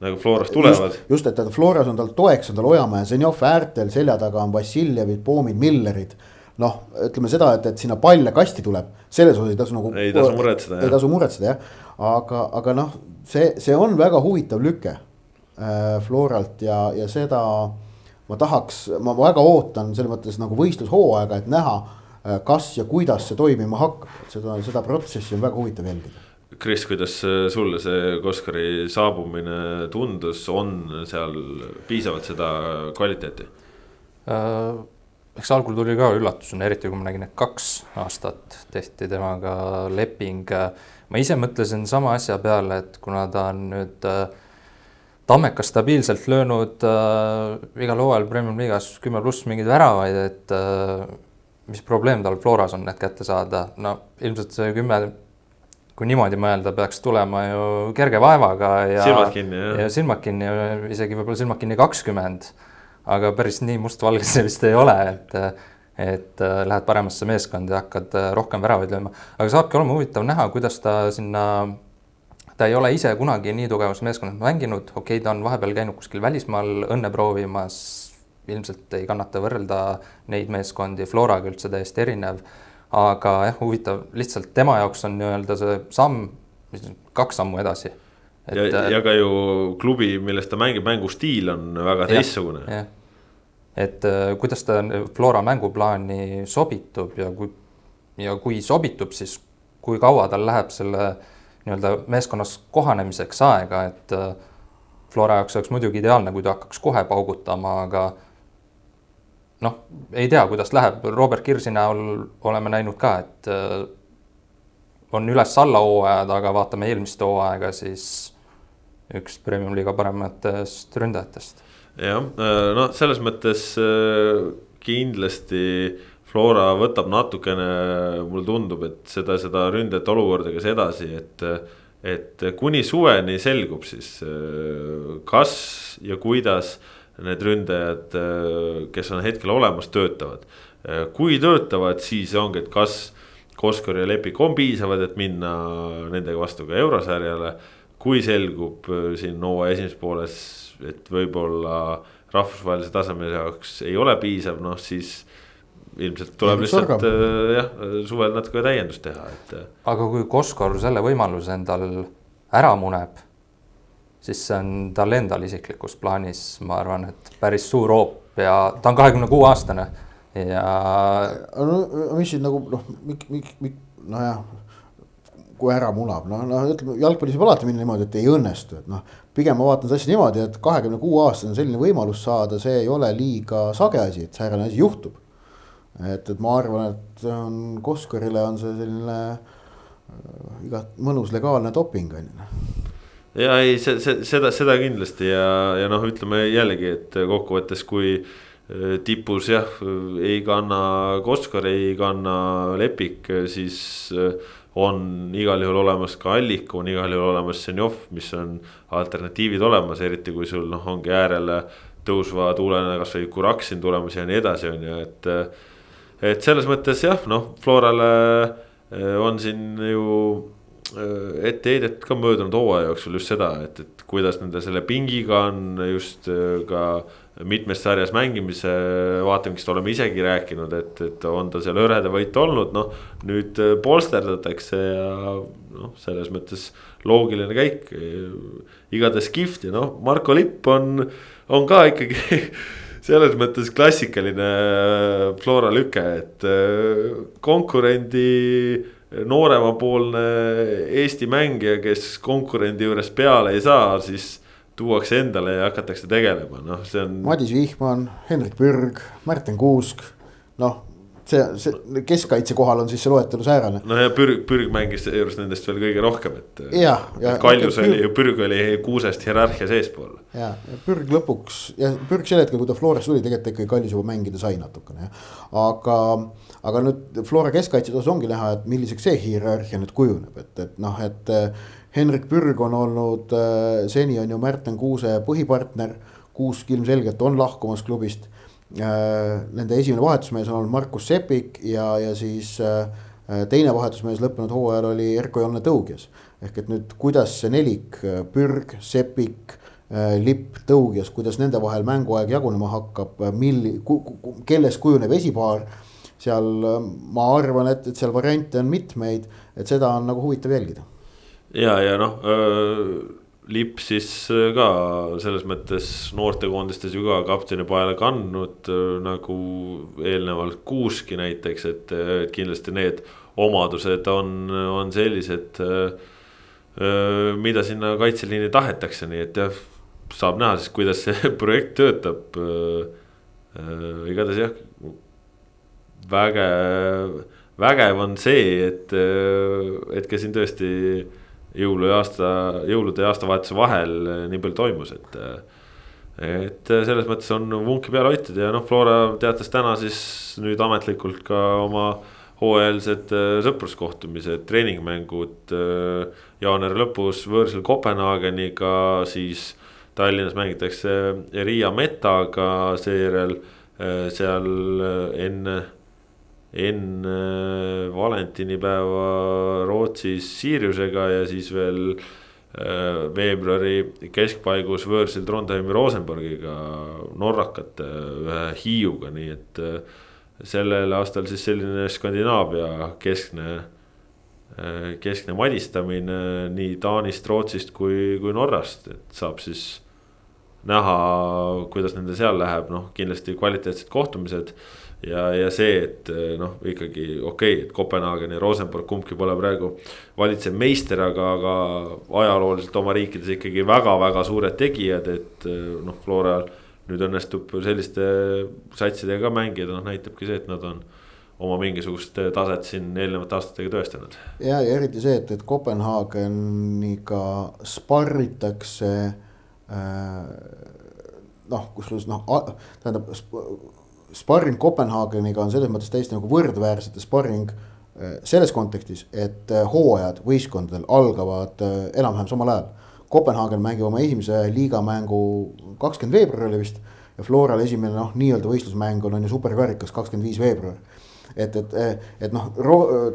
nagu Florast tulevad. just, et Floras on tal toeks on tal Ojamaa ja Zenjov äärtel, selja taga on Vassiljevid, Poomid, Millerid. noh, ütleme seda, et, et sinna palle kasti tuleb, selles osas ei tasu nagu. ei tasu muretseda. ei tasu muretseda jah, aga, aga noh, see, see on väga huvitav lüke äh, Floralt ja, ja seda ma tahaks, ma väga ootan selles mõttes nagu võistlushooaega, et näha, äh, kas ja kuidas see toimima hakkab, seda, seda protsessi on väga huvitav jälgida Kris, kuidas sulle see Koskari saabumine tundus, on seal piisavalt seda kvaliteeti äh,? eks algul tuli ka üllatusena, eriti kui ma nägin, et kaks aastat tehti temaga leping. ma ise mõtlesin sama asja peale, et kuna ta on nüüd äh, Tammekas stabiilselt löönud äh, igal hooajal Premium liigas kümme pluss mingeid väravaid, et äh, mis probleem tal Floras on need kätte saada, no ilmselt see kümme kui niimoodi mõelda, peaks tulema ju kerge vaevaga ja. silmad kinni, ja silmad kinni, isegi võib-olla silmad kinni kakskümmend. aga päris nii mustvalge [laughs] see vist ei ole, et, et äh, lähed paremasse meeskonda ja hakkad äh, rohkem väravaid lööma. aga saabki olema huvitav näha, kuidas ta sinna, ta ei ole ise kunagi nii tugevas meeskonnas mänginud, okei okay,, ta on vahepeal käinud kuskil välismaal õnne proovimas. Ilmselt ei kannata võrrelda neid meeskondi, Floraga üldse täiesti erinev aga jah, huvitav, lihtsalt tema jaoks on nii-öelda see samm, kaks sammu edasi. ja, äh, ja ka ju klubi, milles ta mängib, mängustiil on väga teistsugune. et äh, kuidas ta Flora mänguplaani sobitub ja kui, ja kui sobitub, siis kui kaua tal läheb selle nii-öelda meeskonnas kohanemiseks aega, et äh, Flora jaoks oleks muidugi ideaalne, kui ta hakkaks kohe paugutama, aga noh, ei tea, kuidas läheb, Robert Kirsi näol oleme näinud ka, et äh, on üles-alla hooajad, aga vaatame eelmist hooaega, siis üks premium-liiga parematest ründajatest. jah, äh, noh, selles mõttes äh, kindlasti Flora võtab natukene, mulle tundub, et seda, seda ründajate olukorda, kes edasi, et et kuni suveni selgub siis, kas ja kuidas need ründajad, äh, kes on hetkel olemas, töötavad. Äh, kui töötavad, siis ongi, et kas Koskor ja Lepik on piisavad, et minna nendega vastu ka eurosarjale. kui selgub äh, siin hooaja esimeses pooles, et võib-olla rahvusvahelise taseme jaoks ei ole piisav, noh siis ilmselt tuleb lihtsalt jah, suvel natuke täiendust teha, et. aga kui Koskor selle võimaluse endal ära muneb siis see on tal endal isiklikus plaanis, ma arvan, et päris suur hoop ja ta on kahekümne kuue aastane ja. no mis siin nagu noh, mik-, mik-, mik-, nojah, kui ära munab, noh, noh ütleme jalgpallis võib alati minna niimoodi, et ei õnnestu, et noh. pigem ma vaatan seda asja niimoodi, et kahekümne kuue aastane selline võimalus saada, see ei ole liiga sage asi, et säärane asi juhtub. et, et ma arvan, et on Koskorile on see selline äh, igat mõnus legaalne doping on ju ja ei, see, see, seda, seda kindlasti ja, ja noh, ütleme jällegi, et kokkuvõttes, kui äh, tipus jah, ei kanna Koskar, ei kanna Lepik, siis äh, on igal juhul olemas ka Allik, on igal juhul olemas Zenjov, mis on alternatiivid olemas, eriti kui sul noh, ongi äärele tõusva tuulena kasvõi Kuraksin tulemas ja nii edasi, on ju, et. et selles mõttes jah, noh, Florale on siin ju Äh, etteheidet ka möödunud hooaja jooksul just seda, et, et kuidas nende selle pingiga on just äh, ka mitmes sarjas mängimise vaatevinklist oleme isegi rääkinud, et, et on ta seal hõredavõit olnud, noh. nüüd äh, polsterdatakse ja noh, selles mõttes loogiline käik. igatahes kihvt ja noh, Marko Lipp on, on ka ikkagi [laughs] selles mõttes klassikaline Flora lüke, et konkurendi nooremapoolne Eesti mängija, kes konkurendi juures peale ei saa, siis tuuakse endale ja hakatakse tegelema, noh, see on. Madis Vihman, Hendrik Pürg, Märten Kuusk, noh see, see keskkaitse kohal on siis see loetelu säärane. no ja Pürg, Pürg mängis seejuures nendest veel kõige rohkem, et. ja. Kaljus oli ju, Pürg oli kuusest hierarhias eespool. ja, ja Pürg lõpuks ja Pürg sel hetkel, kui ta Florasse tuli, tegelikult ikkagi Kaljus juba mängida sai natukene jah. aga, aga nüüd Flora keskkaitse osas ongi näha, et milliseks see hierarhia nüüd kujuneb, et, et noh, et. Henrik Pürg on olnud seni on ju Märten Kuuse põhipartner, Kuusk ilmselgelt on lahkumas klubist Äh, nende esimene vahetusmees on olnud Markus Sepik ja, ja siis äh, teine vahetusmees lõppenud hooajal oli Erko-Janne Tõugjas. ehk et nüüd, kuidas see nelik, äh, Pürg, Sepik, Lipp, Tõugjas, kuidas nende vahel mänguaeg jagunema hakkab, milli-, kellest kujuneb esipaar. seal ma arvan, et, et seal variante on mitmeid, et seda on nagu huvitav jälgida. ja, ja noh Lipp siis äh, ka selles mõttes noortekoondistes ju ka kapteni paela kandnud äh, nagu eelnevalt Kuuski näiteks, äh, et kindlasti need omadused on, on sellised. mida sinna kaitseliini tahetakse, nii et jah, saab näha siis, kuidas see [laughs] projekt töötab. igatahes jah, vägev, vägev on see, et, et ka siin tõesti jõulu ja aasta, jõulude ja aastavahetuse vahel eh, nii palju toimus, et. Eh, et selles mõttes on vunki peal hoitud ja noh, Flora teatas täna siis nüüd ametlikult ka oma hooajalised eh, sõpruskohtumised, treeningmängud jaanuari lõpus võõrsil Kopenhaageniga, siis Tallinnas mängitakse Riia Metaga, seejärel seal enne enne valentinipäeva Rootsis Siriusega ja siis veel äh, veebruari keskpaigus võõrsil Trondheimi Rosenborgiga, norrakate ühe Hiiuga, nii et äh, sellel aastal siis selline Skandinaavia keskne, äh, keskne madistamine nii Taanist, Rootsist kui, kui Norrast, et saab siis näha, kuidas nendel seal läheb, noh kindlasti kvaliteetsed kohtumised ja, ja see, et eh, noh, ikkagi okei okay,, et Kopenhaagen ja Rosenborg kumbki pole praegu valitsev meister, aga, aga ajalooliselt oma riikides ikkagi väga-väga suured tegijad, et eh, noh, Floral nüüd õnnestub selliste satsidega ka mängida, noh näitabki see, et nad on oma mingisugust taset siin eelnevate aastatega tõestanud. ja, ja eriti see, et, et Kopenhaageniga sparritakse äh, noh, kusjuures noh, tähendab sparring Kopenhaageniga on selles mõttes täiesti nagu võrdväärsete sparring äh, selles kontekstis, et äh, hooajad võistkondadel algavad äh, enam-vähem samal ajal. Kopenhaagen mängib oma esimese liigamängu kakskümmend veebruar oli vist ja Floral esimene noh, nii-öelda võistlusmäng on, on ju superkarikas kakskümmend viis veebruar et, et, et noh,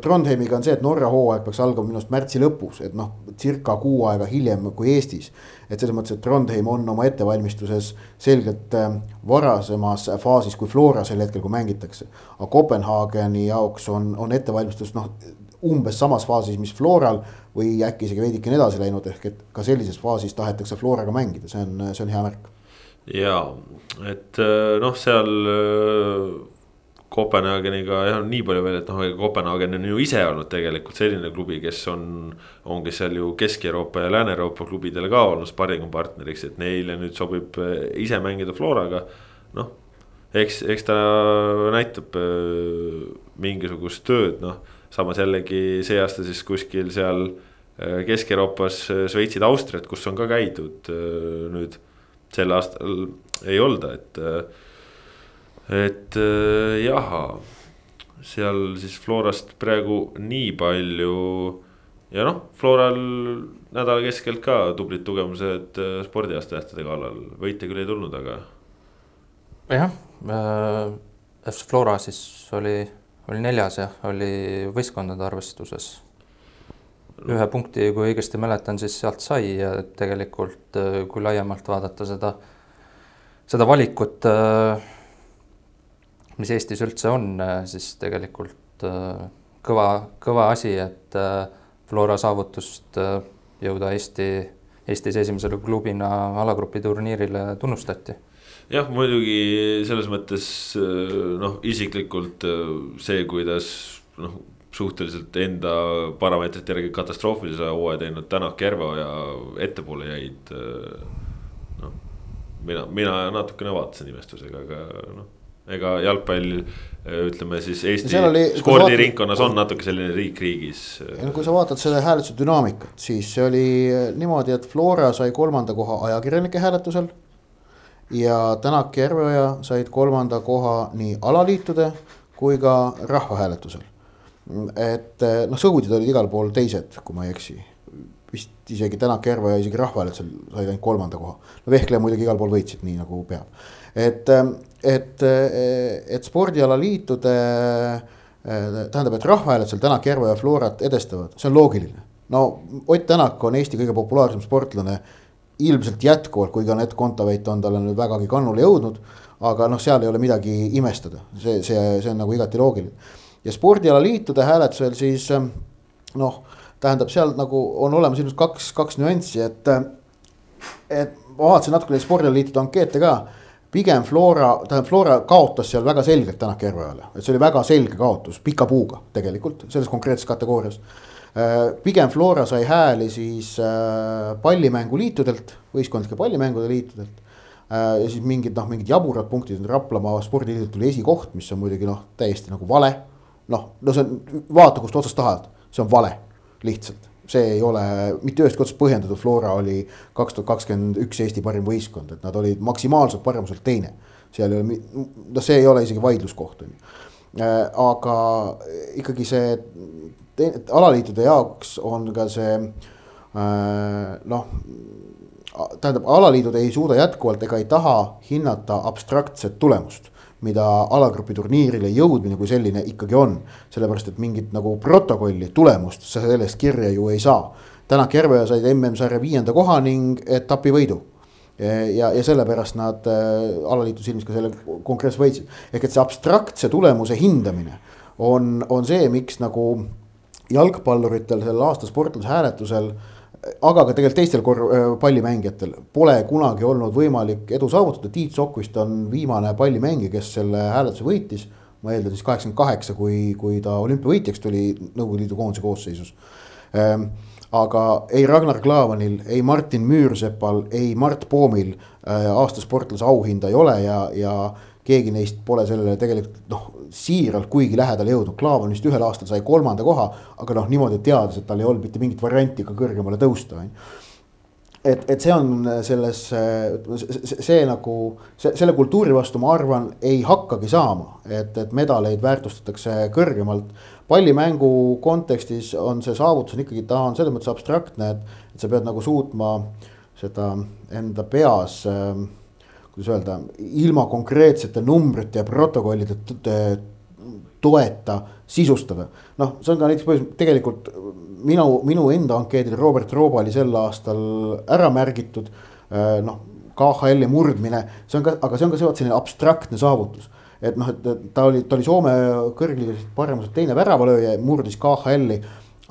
Trondheimiga on see, et Norra hooaeg peaks algama minu arust märtsi lõpus, et noh, circa kuu aega hiljem kui Eestis. et selles mõttes, et Trondheim on oma ettevalmistuses selgelt äh, varasemas faasis kui Flora sel hetkel, kui mängitakse. aga Kopenhaageni jaoks on, on ettevalmistus noh, umbes samas faasis, mis Floral või äkki isegi veidikene edasi läinud, ehk et ka sellises faasis tahetakse Floraga mängida, see on, see on hea märk. ja, et äh, noh, seal Kopenhaageniga jah, nii palju veel, et noh, Kopenhaagen on ju ise olnud tegelikult selline klubi, kes on. ongi seal ju Kesk-Euroopa ja Lääne-Euroopa klubidele ka olnud sparringu partneriks, et neile nüüd sobib eh, ise mängida Floraga. noh, eks, eks ta näitab äh, mingisugust tööd, noh. samas jällegi see aasta siis kuskil seal Kesk-Euroopas Šveitsid, Austriat, kus on ka käidud nüüd sel aastal ei olda, et. Et jah, seal siis Florast praegu nii palju ja noh, Floral nädala keskelt ka tublid tugevused äh, spordiaastatähtede kallal, võite küll ei tulnud, aga. jah äh,, FC Flora siis oli, oli neljas jah, oli võistkondade arvestuses. ühe punkti, kui õigesti mäletan, siis sealt sai ja tegelikult äh, kui laiemalt vaadata seda, seda valikut äh,, mis Eestis üldse on, äh, siis tegelikult äh, kõva, kõva asi, et äh, Flora saavutust jõuda Eesti, Eestis esimesele klubina alagrupi turniirile tunnustati jah, muidugi selles mõttes noh, isiklikult see, kuidas noh, suhteliselt enda parameetrite järgi katastroofilise hooaja teinud Tänak, Järva ja ettepoole jäid. noh, mina, mina natukene vaatasin imestusega, aga noh ega jalgpall ütleme siis Eesti oli, spordiringkonnas on natuke selline riik riigis. no kui sa vaatad selle hääletuse dünaamikat, siis see oli niimoodi, et Flora sai kolmanda koha ajakirjanike hääletusel. ja Tänak ja Järveoja said kolmanda koha nii alaliitude kui ka rahvahääletusel. et noh, sõudid olid igal pool teised, kui ma ei eksi. vist isegi Tänak ja Järveoja isegi rahvahääletusel said ainult kolmanda koha. no Vehkle muidugi igal pool võitsid, nii nagu peab et, et, et spordialaliitude, tähendab, et rahvahääletusel Tänak, Järve ja Florat edestavad, see on loogiline. no Ott Tänak on Eesti kõige populaarsem sportlane ilmselt jätkuvalt, kuigi Anett Kontaveit on talle nüüd vägagi kannule jõudnud. aga noh, seal ei ole midagi imestada, see, see, see on nagu igati loogiline. ja spordialaliitude hääletusel siis noh, tähendab seal nagu on olemas ilmselt kaks, kaks nüanssi, et. et ma vaatasin natuke neid spordialaliitude ankeete ka pigem Flora, tähendab Flora kaotas seal väga selgelt Tänak Järveojale, et see oli väga selge kaotus, pika puuga tegelikult selles konkreetses kategoorias. Äh, pigem Flora sai hääli siis äh, pallimänguliitudelt, võistkondlike pallimängude liitudelt. Äh, ja siis mingid noh, mingid jaburad punktid, Raplamaa spordiliidult tuli esikoht, mis on muidugi noh, täiesti nagu vale. noh, no see on, vaata kust otsast tahad, see on vale, lihtsalt see ei ole mitte ühestki otsast põhjendatud, Flora oli kaks tuhat kakskümmend üks Eesti parim võistkond, et nad olid maksimaalselt paremuselt teine. seal ei ole, noh, see ei ole isegi vaidluskoht, on ju. Äh, aga ikkagi see, alaliitude jaoks on ka see äh, noh, tähendab, alaliidud ei suuda jätkuvalt ega ei taha hinnata abstraktset tulemust mida alagrupi turniirile jõudmine kui selline ikkagi on. sellepärast, et mingit nagu protokolli, tulemust sa sellest kirja ju ei saa. Tänak Järveoja said MM-sarja viienda koha ning etapivõidu. ja, ja sellepärast nad äh, alaliitu silmis ka selle konkreetselt võitsid. ehk et see abstraktse tulemuse hindamine on, on see, miks nagu jalgpalluritel selle aasta sportlase hääletusel äh, aga ka tegelikult teistel kor-, äh, pallimängijatel pole kunagi olnud võimalik edu saavutada, Tiit Sokvist on viimane pallimängija, kes selle hääletuse võitis. ma eeldan siis kaheksakümmend kaheksa, kui, kui ta olümpiavõitjaks tuli Nõukogude Liidu koondise koosseisus ähm, aga ei Ragnar Klavanil, ei Martin Müürsepal, ei Mart Poomil äh, aasta sportlase auhinda ei ole ja, ja keegi neist pole sellele tegelikult noh, siiralt kuigi lähedale jõudnud, Klaavan vist ühel aastal sai kolmanda koha, aga noh, niimoodi teades, et tal ei olnud mitte mingit varianti ka kõrgemale tõusta, on ju. Et, et see on selles, see, see nagu, see, selle kultuuri vastu ma arvan, ei hakkagi saama, et, et medaleid väärtustatakse kõrgemalt. pallimängu kontekstis on see saavutus on ikkagi, ta on selles mõttes abstraktne, et, et sa pead nagu suutma seda enda peas äh, kuidas öelda, ilma konkreetsete numbrite ja protokollide toeta sisustada. noh, see on ka näiteks põhjus, tegelikult minu, minu enda ankeedil Robert Rooba oli sel aastal ära märgitud. Äh, noh, KHL-i murdmine, see on ka, aga see on ka selline abstraktne saavutus et noh, et ta oli, ta oli Soome kõrgliigas paremuselt teine väravalööja, murdis KHL-i.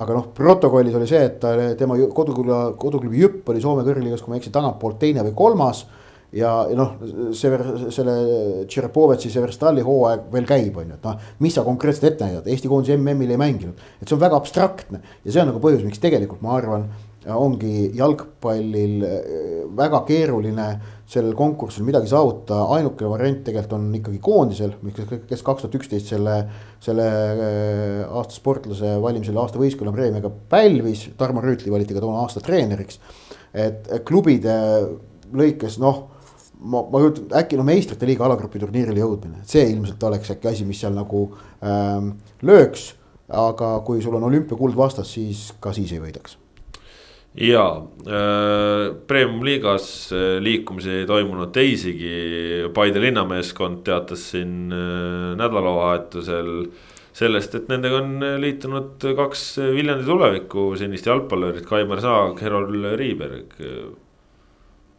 aga noh, protokollis oli see, et ta, tema koduklubi, koduklubi Jüpp oli Soome kõrgliigas, kui ma ei eksi, tagantpoolt teine või kolmas ja, ja noh, Sever, selle Tšerepovetsi Severstali hooaeg veel käib, on ju, et noh, mis sa konkreetselt ette näidad, Eesti koondis MM-il ei mänginud. et see on väga abstraktne ja see on nagu põhjus, miks tegelikult ma arvan, ongi jalgpallil väga keeruline sellel konkursil midagi saavutada, ainuke variant tegelikult on ikkagi koondisel, kes kaks tuhat üksteist selle, selle aasta sportlase valimisel aasta võistkonnapreemiaga pälvis, Tarmo Rüütli valiti ka toona aasta treeneriks. et klubide lõikes noh ma, ma kujutan, äkki no meistrite liiga alagrupi turniirile jõudmine, see ilmselt oleks äkki asi, mis seal nagu ähm, lööks. aga kui sul on olümpiakuld vastas, siis ka siis ei võidaks. ja äh, premium-liigas äh, liikumisi ei toimunud teisigi, Paide linnameeskond teatas siin äh, nädalavahetusel sellest, et nendega on liitunud kaks Viljandi tuleviku senist jalgpallurit, Kaimar Saag, Herol Riiberg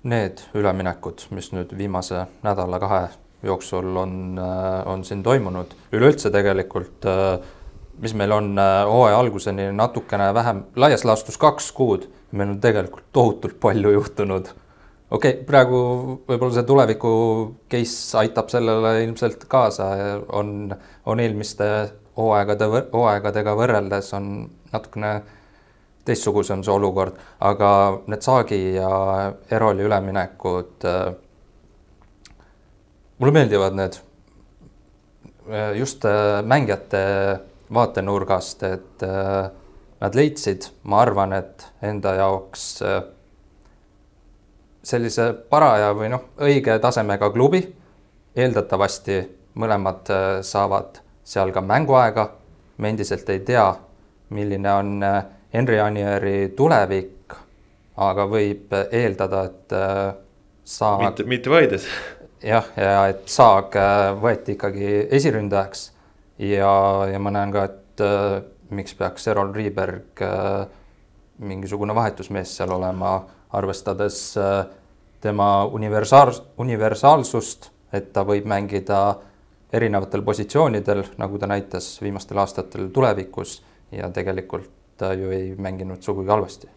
need üleminekud, mis nüüd viimase nädala-kahe jooksul on, äh, on siin toimunud, üleüldse tegelikult, äh, mis meil on äh, hooaja alguseni natukene vähem, laias laastus kaks kuud, meil on tegelikult tohutult palju juhtunud. okei okay,, praegu võib-olla see tuleviku case aitab sellele ilmselt kaasa, on, on eelmiste hooaegade, hooaegadega võrreldes on natukene teistsugusem see olukord, aga need Saagi ja Eroli üleminekud äh,. mulle meeldivad need äh, just äh, mängijate vaatenurgast, et nad leidsid, ma arvan, et enda jaoks sellise paraja või noh, õige tasemega klubi. eeldatavasti mõlemad saavad seal ka mänguaega. me endiselt ei tea, milline on äh, Henri Anieri tulevik, aga võib eeldada, et äh, saag. mitte, mitte Vaides. [laughs] jah, ja et Saag äh, võeti ikkagi esiründajaks ja, ja ma näen ka, et äh, miks peaks Errol Riiberg äh, mingisugune vahetusmees seal olema, arvestades äh, tema universaal, universaalsust, et ta võib mängida erinevatel positsioonidel, nagu ta näitas viimastel aastatel tulevikus ja tegelikult ta ju ei mänginud sugugi halvasti.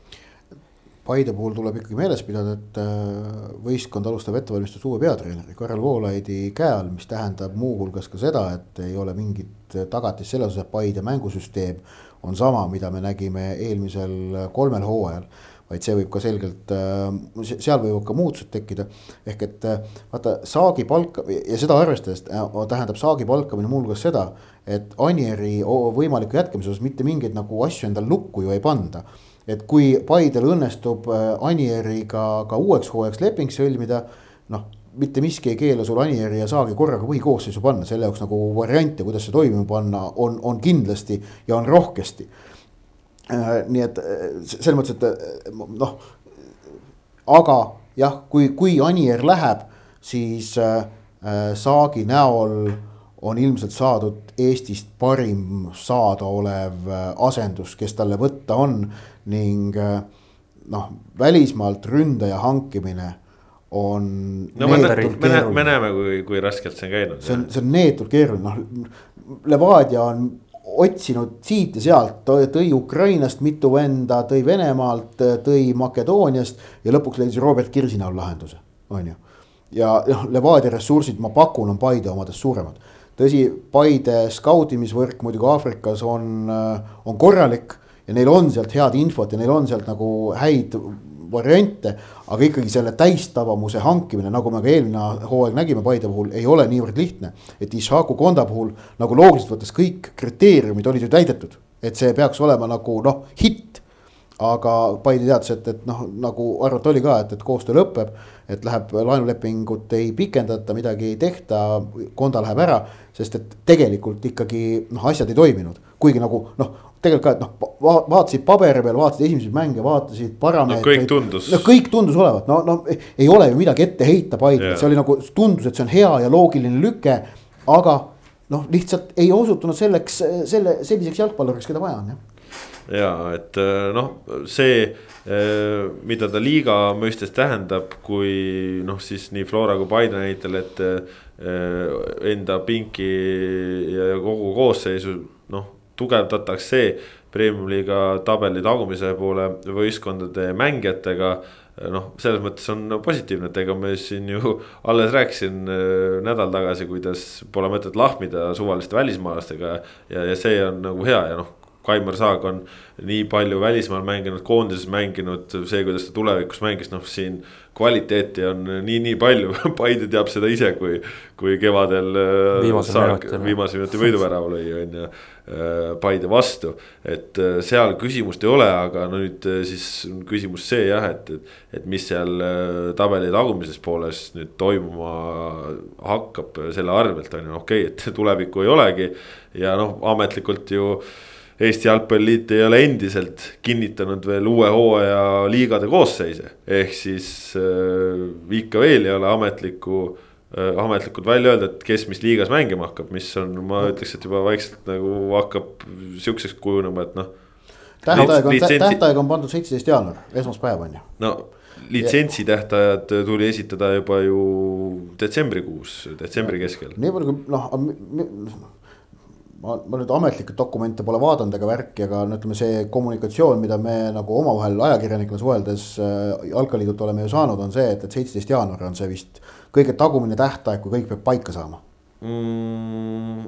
Paide puhul tuleb ikkagi meeles pidada, et äh, võistkond alustab ettevalmistust uue peatreeneri Karel Voolaidi käe all, mis tähendab muuhulgas ka seda, et ei ole mingit tagatist selles osas, et Paide mängusüsteem on sama, mida me nägime eelmisel kolmel hooajal vaid see võib ka selgelt, äh, seal võivad ka muutused tekkida. ehk et äh, vaata saagi palka ja seda arvestades tähendab saagi palkamine muuhulgas seda, et Anieri võimaliku jätkamise osas mitte mingeid nagu asju endal lukku ju ei panda. et kui Paidel õnnestub äh, Anieriga ka uueks hooajaks leping sõlmida, noh mitte miski ei keela sul Anieri ja Saagi korraga põhikoosseisu panna, selle jaoks nagu variante, kuidas see toimima panna, on, on kindlasti ja on rohkesti Äh, nii et äh, selles mõttes, et äh, noh, aga jah, kui, kui Anier läheb, siis äh, Saagi näol on ilmselt saadud Eestist parim saadaolev asendus, kes talle võtta on ning äh, noh, välismaalt ründaja hankimine on. no me, me, me näeme, kui, kui raskelt see on käinud. see on, see on neetult keeruline, noh Levadia on otsinud siit ja sealt, tõi Ukrainast mitu venda, tõi Venemaalt, tõi Makedooniast ja lõpuks leidis Robert Kirsi näol lahenduse, on ju. ja noh, Levadia ressursid, ma pakun, on Paide omadest suuremad. tõsi, Paide skautimisvõrk muidugi Aafrikas on, on korralik ja neil on sealt head infot ja neil on sealt nagu häid variante, aga ikkagi selle täistabamuse hankimine, nagu me ka eelmine hooaeg nägime Paide puhul, ei ole niivõrd lihtne. et Ishaku Konda puhul nagu loogiliselt võttes kõik kriteeriumid olid ju täidetud, et see peaks olema nagu noh, hitt. aga Paide teadis, et, et noh, nagu arvata oli ka, et, et koostöö lõpeb, et läheb laenulepingut ei pikendata, midagi ei tehta, Konda läheb ära, sest et tegelikult ikkagi noh, asjad ei toiminud, kuigi nagu noh tegelikult ka, et noh, vaatasid paberi peal, vaatasid esimesi mänge, vaatasid parameetreid no,. kõik tundus. no kõik tundus olevat, no, no ei ole ju midagi ette heita Paidele yeah., see oli nagu tundus, et see on hea ja loogiline lüke. aga noh, lihtsalt ei osutunud selleks, selle selliseks jalgpalluriks, keda vaja on jah. ja et äh, noh, see äh, mida ta liiga mõistes tähendab, kui noh, siis nii Flora kui Paide näitel, et äh, enda pinki ja kogu koosseisu tugevdatakse premium-liiga tabeli tagumise poole võistkondade mängijatega. noh, selles mõttes on positiivne, et ega me siin ju [laughs] alles rääkisin äh, nädal tagasi, kuidas pole mõtet lahmida suvaliste välismaalastega. ja, ja see on nagu hea ja noh, Kaimar Saag on nii palju välismaal mänginud, koondises mänginud, see, kuidas ta tulevikus mängis, noh siin kvaliteeti on nii, nii palju [laughs] Paide teab seda ise, kui, kui kevadel. Äh, viimase minuti võiduvärava lõi, on ju, äh, Paide vastu. et äh, seal küsimust ei ole, aga no nüüd siis on küsimus see jah, et, et, et mis seal tabeli tagumises pooles nüüd toimuma hakkab selle arvelt on ju, okei okay,, et [laughs] tulevikku ei olegi. ja noh, ametlikult ju Eesti Jalgpalliliit ei ole endiselt kinnitanud veel uue hooaja liigade koosseise. ehk siis äh, ikka veel ei ole ametlikku äh,, ametlikult välja öelda, et kes mis liigas mängima hakkab, mis on, ma ütleks, et juba vaikselt nagu hakkab sihukeseks kujunema, et noh. tähtaeg on, tähtaeg on pandud seitseteist jaanuar, esmaspäev on ju. no litsentsi tähtajad tuli esitada juba ju detsembrikuus, detsembri keskel. nii palju kui noh ma, ma nüüd ametlikke dokumente pole vaadanud ega värki, aga no ütleme, see kommunikatsioon, mida me nagu omavahel ajakirjanikena suheldes äh, Jalkaliidult oleme ju saanud, on see, et, et seitseteist jaanuar on see vist kõige tagumine tähtaeg, kui kõik peab paika saama mm,.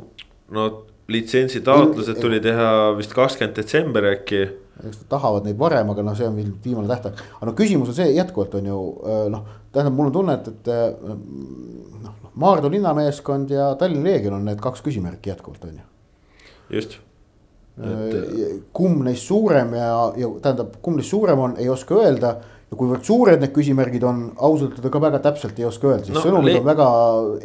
no litsentsi taotlused tuli teha vist kakskümmend detsember äkki. eks nad tahavad neid varem, aga noh, see on viimane tähtaeg, aga no küsimus on see jätkuvalt on ju äh, noh, tähendab, mul on tunne, et, et äh, noh, Maardu linnameeskond ja Tallinna Leegion on need kaks küsimärki jätkuvalt on ju just et.... Äh, kumb neist suurem ja, ja tähendab, kumb neist suurem on, ei oska öelda ja kuivõrd suured need küsimärgid on, ausalt öelda ka väga täpselt ei oska öelda, sest no, sõnumid on väga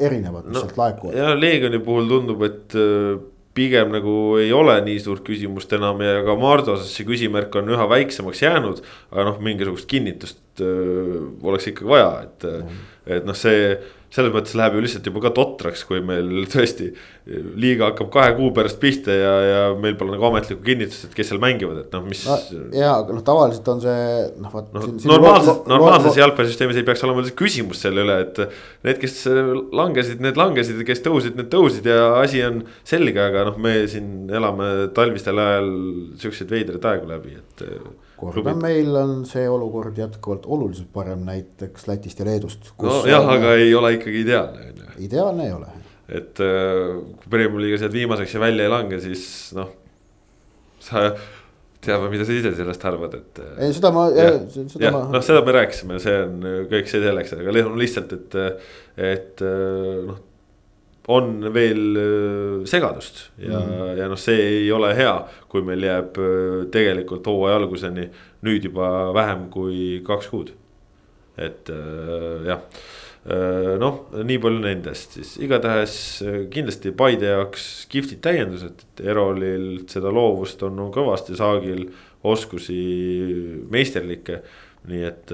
erinevad, mis no, sealt laekuvad. ja Leegioni puhul tundub, et äh, pigem nagu ei ole nii suurt küsimust enam ja ka Mardu osas see küsimärk on üha väiksemaks jäänud. aga noh, mingisugust kinnitust öö, äh, oleks ikkagi vaja, et mm., et noh, see selles mõttes läheb ju lihtsalt juba ka totraks, kui meil tõesti liiga hakkab kahe kuu pärast pihta ja, ja meil pole nagu ametlikku kinnitust, et kes seal mängivad, et noh, mis no,. ja, aga noh, tavaliselt on see noh, vot no,. normaalses, normaalses jalgpallisüsteemis ei peaks olema üldse küsimust selle üle, et need, kes langesid, need langesid ja kes tõusid, need tõusid ja asi on selge, aga noh, me siin elame talvistel ajal siukseid veidraid aegu läbi, et kordan, meil on see olukord jätkuvalt oluliselt parem näiteks Lätist ja Leedust. nojah, aga ei ole ikkagi ideaalne, on ju. ideaalne ei ole. et äh, kui Premiumi liiga sealt viimaseks ja välja ei lange, siis noh, sa tead, mida sa ise sellest arvad, et. Äh, ei, seda ma, seda ma. noh, seda me rääkisime, see on kõik see selleks, aga lihtsalt, et, et äh, noh on veel äh, segadust. Ja mm, ja noh, see ei ole hea, kui meil jääb äh, tegelikult hooaja alguseni nüüd juba vähem kui kaks kuud. et äh, jah, noh, nii palju nendest siis. Igatahes kindlasti Paide jaoks kihvtid täiendused, et Erolil seda loovust on, on kõvasti, Saagil oskusi meisterlikke. Nii et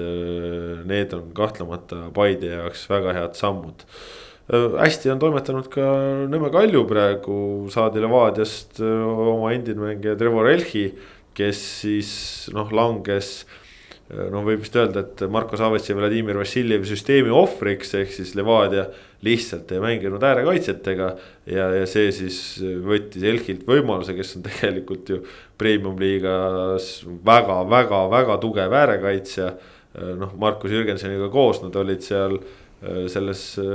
need on kahtlemata Paide jaoks väga head sammud. Äh, hästi on toimetanud ka Nõmme Kalju praegu, saadi Levadiast äh, oma endine mängija Trevor Elchi, kes siis noh, langes äh, noh, võib vist öelda, et Marko Savets ja Vladimir Vassiljevi süsteemi ohvriks, ehk siis Levadia lihtsalt ei mänginud äärekaitsjatega. ja, ja see siis võttis Elchilt võimaluse, kes on tegelikult ju premium liigas väga-väga-väga tugev äärekaitsja. noh, Markus Jürgensoniga koos nad olid seal Äh, selles äh,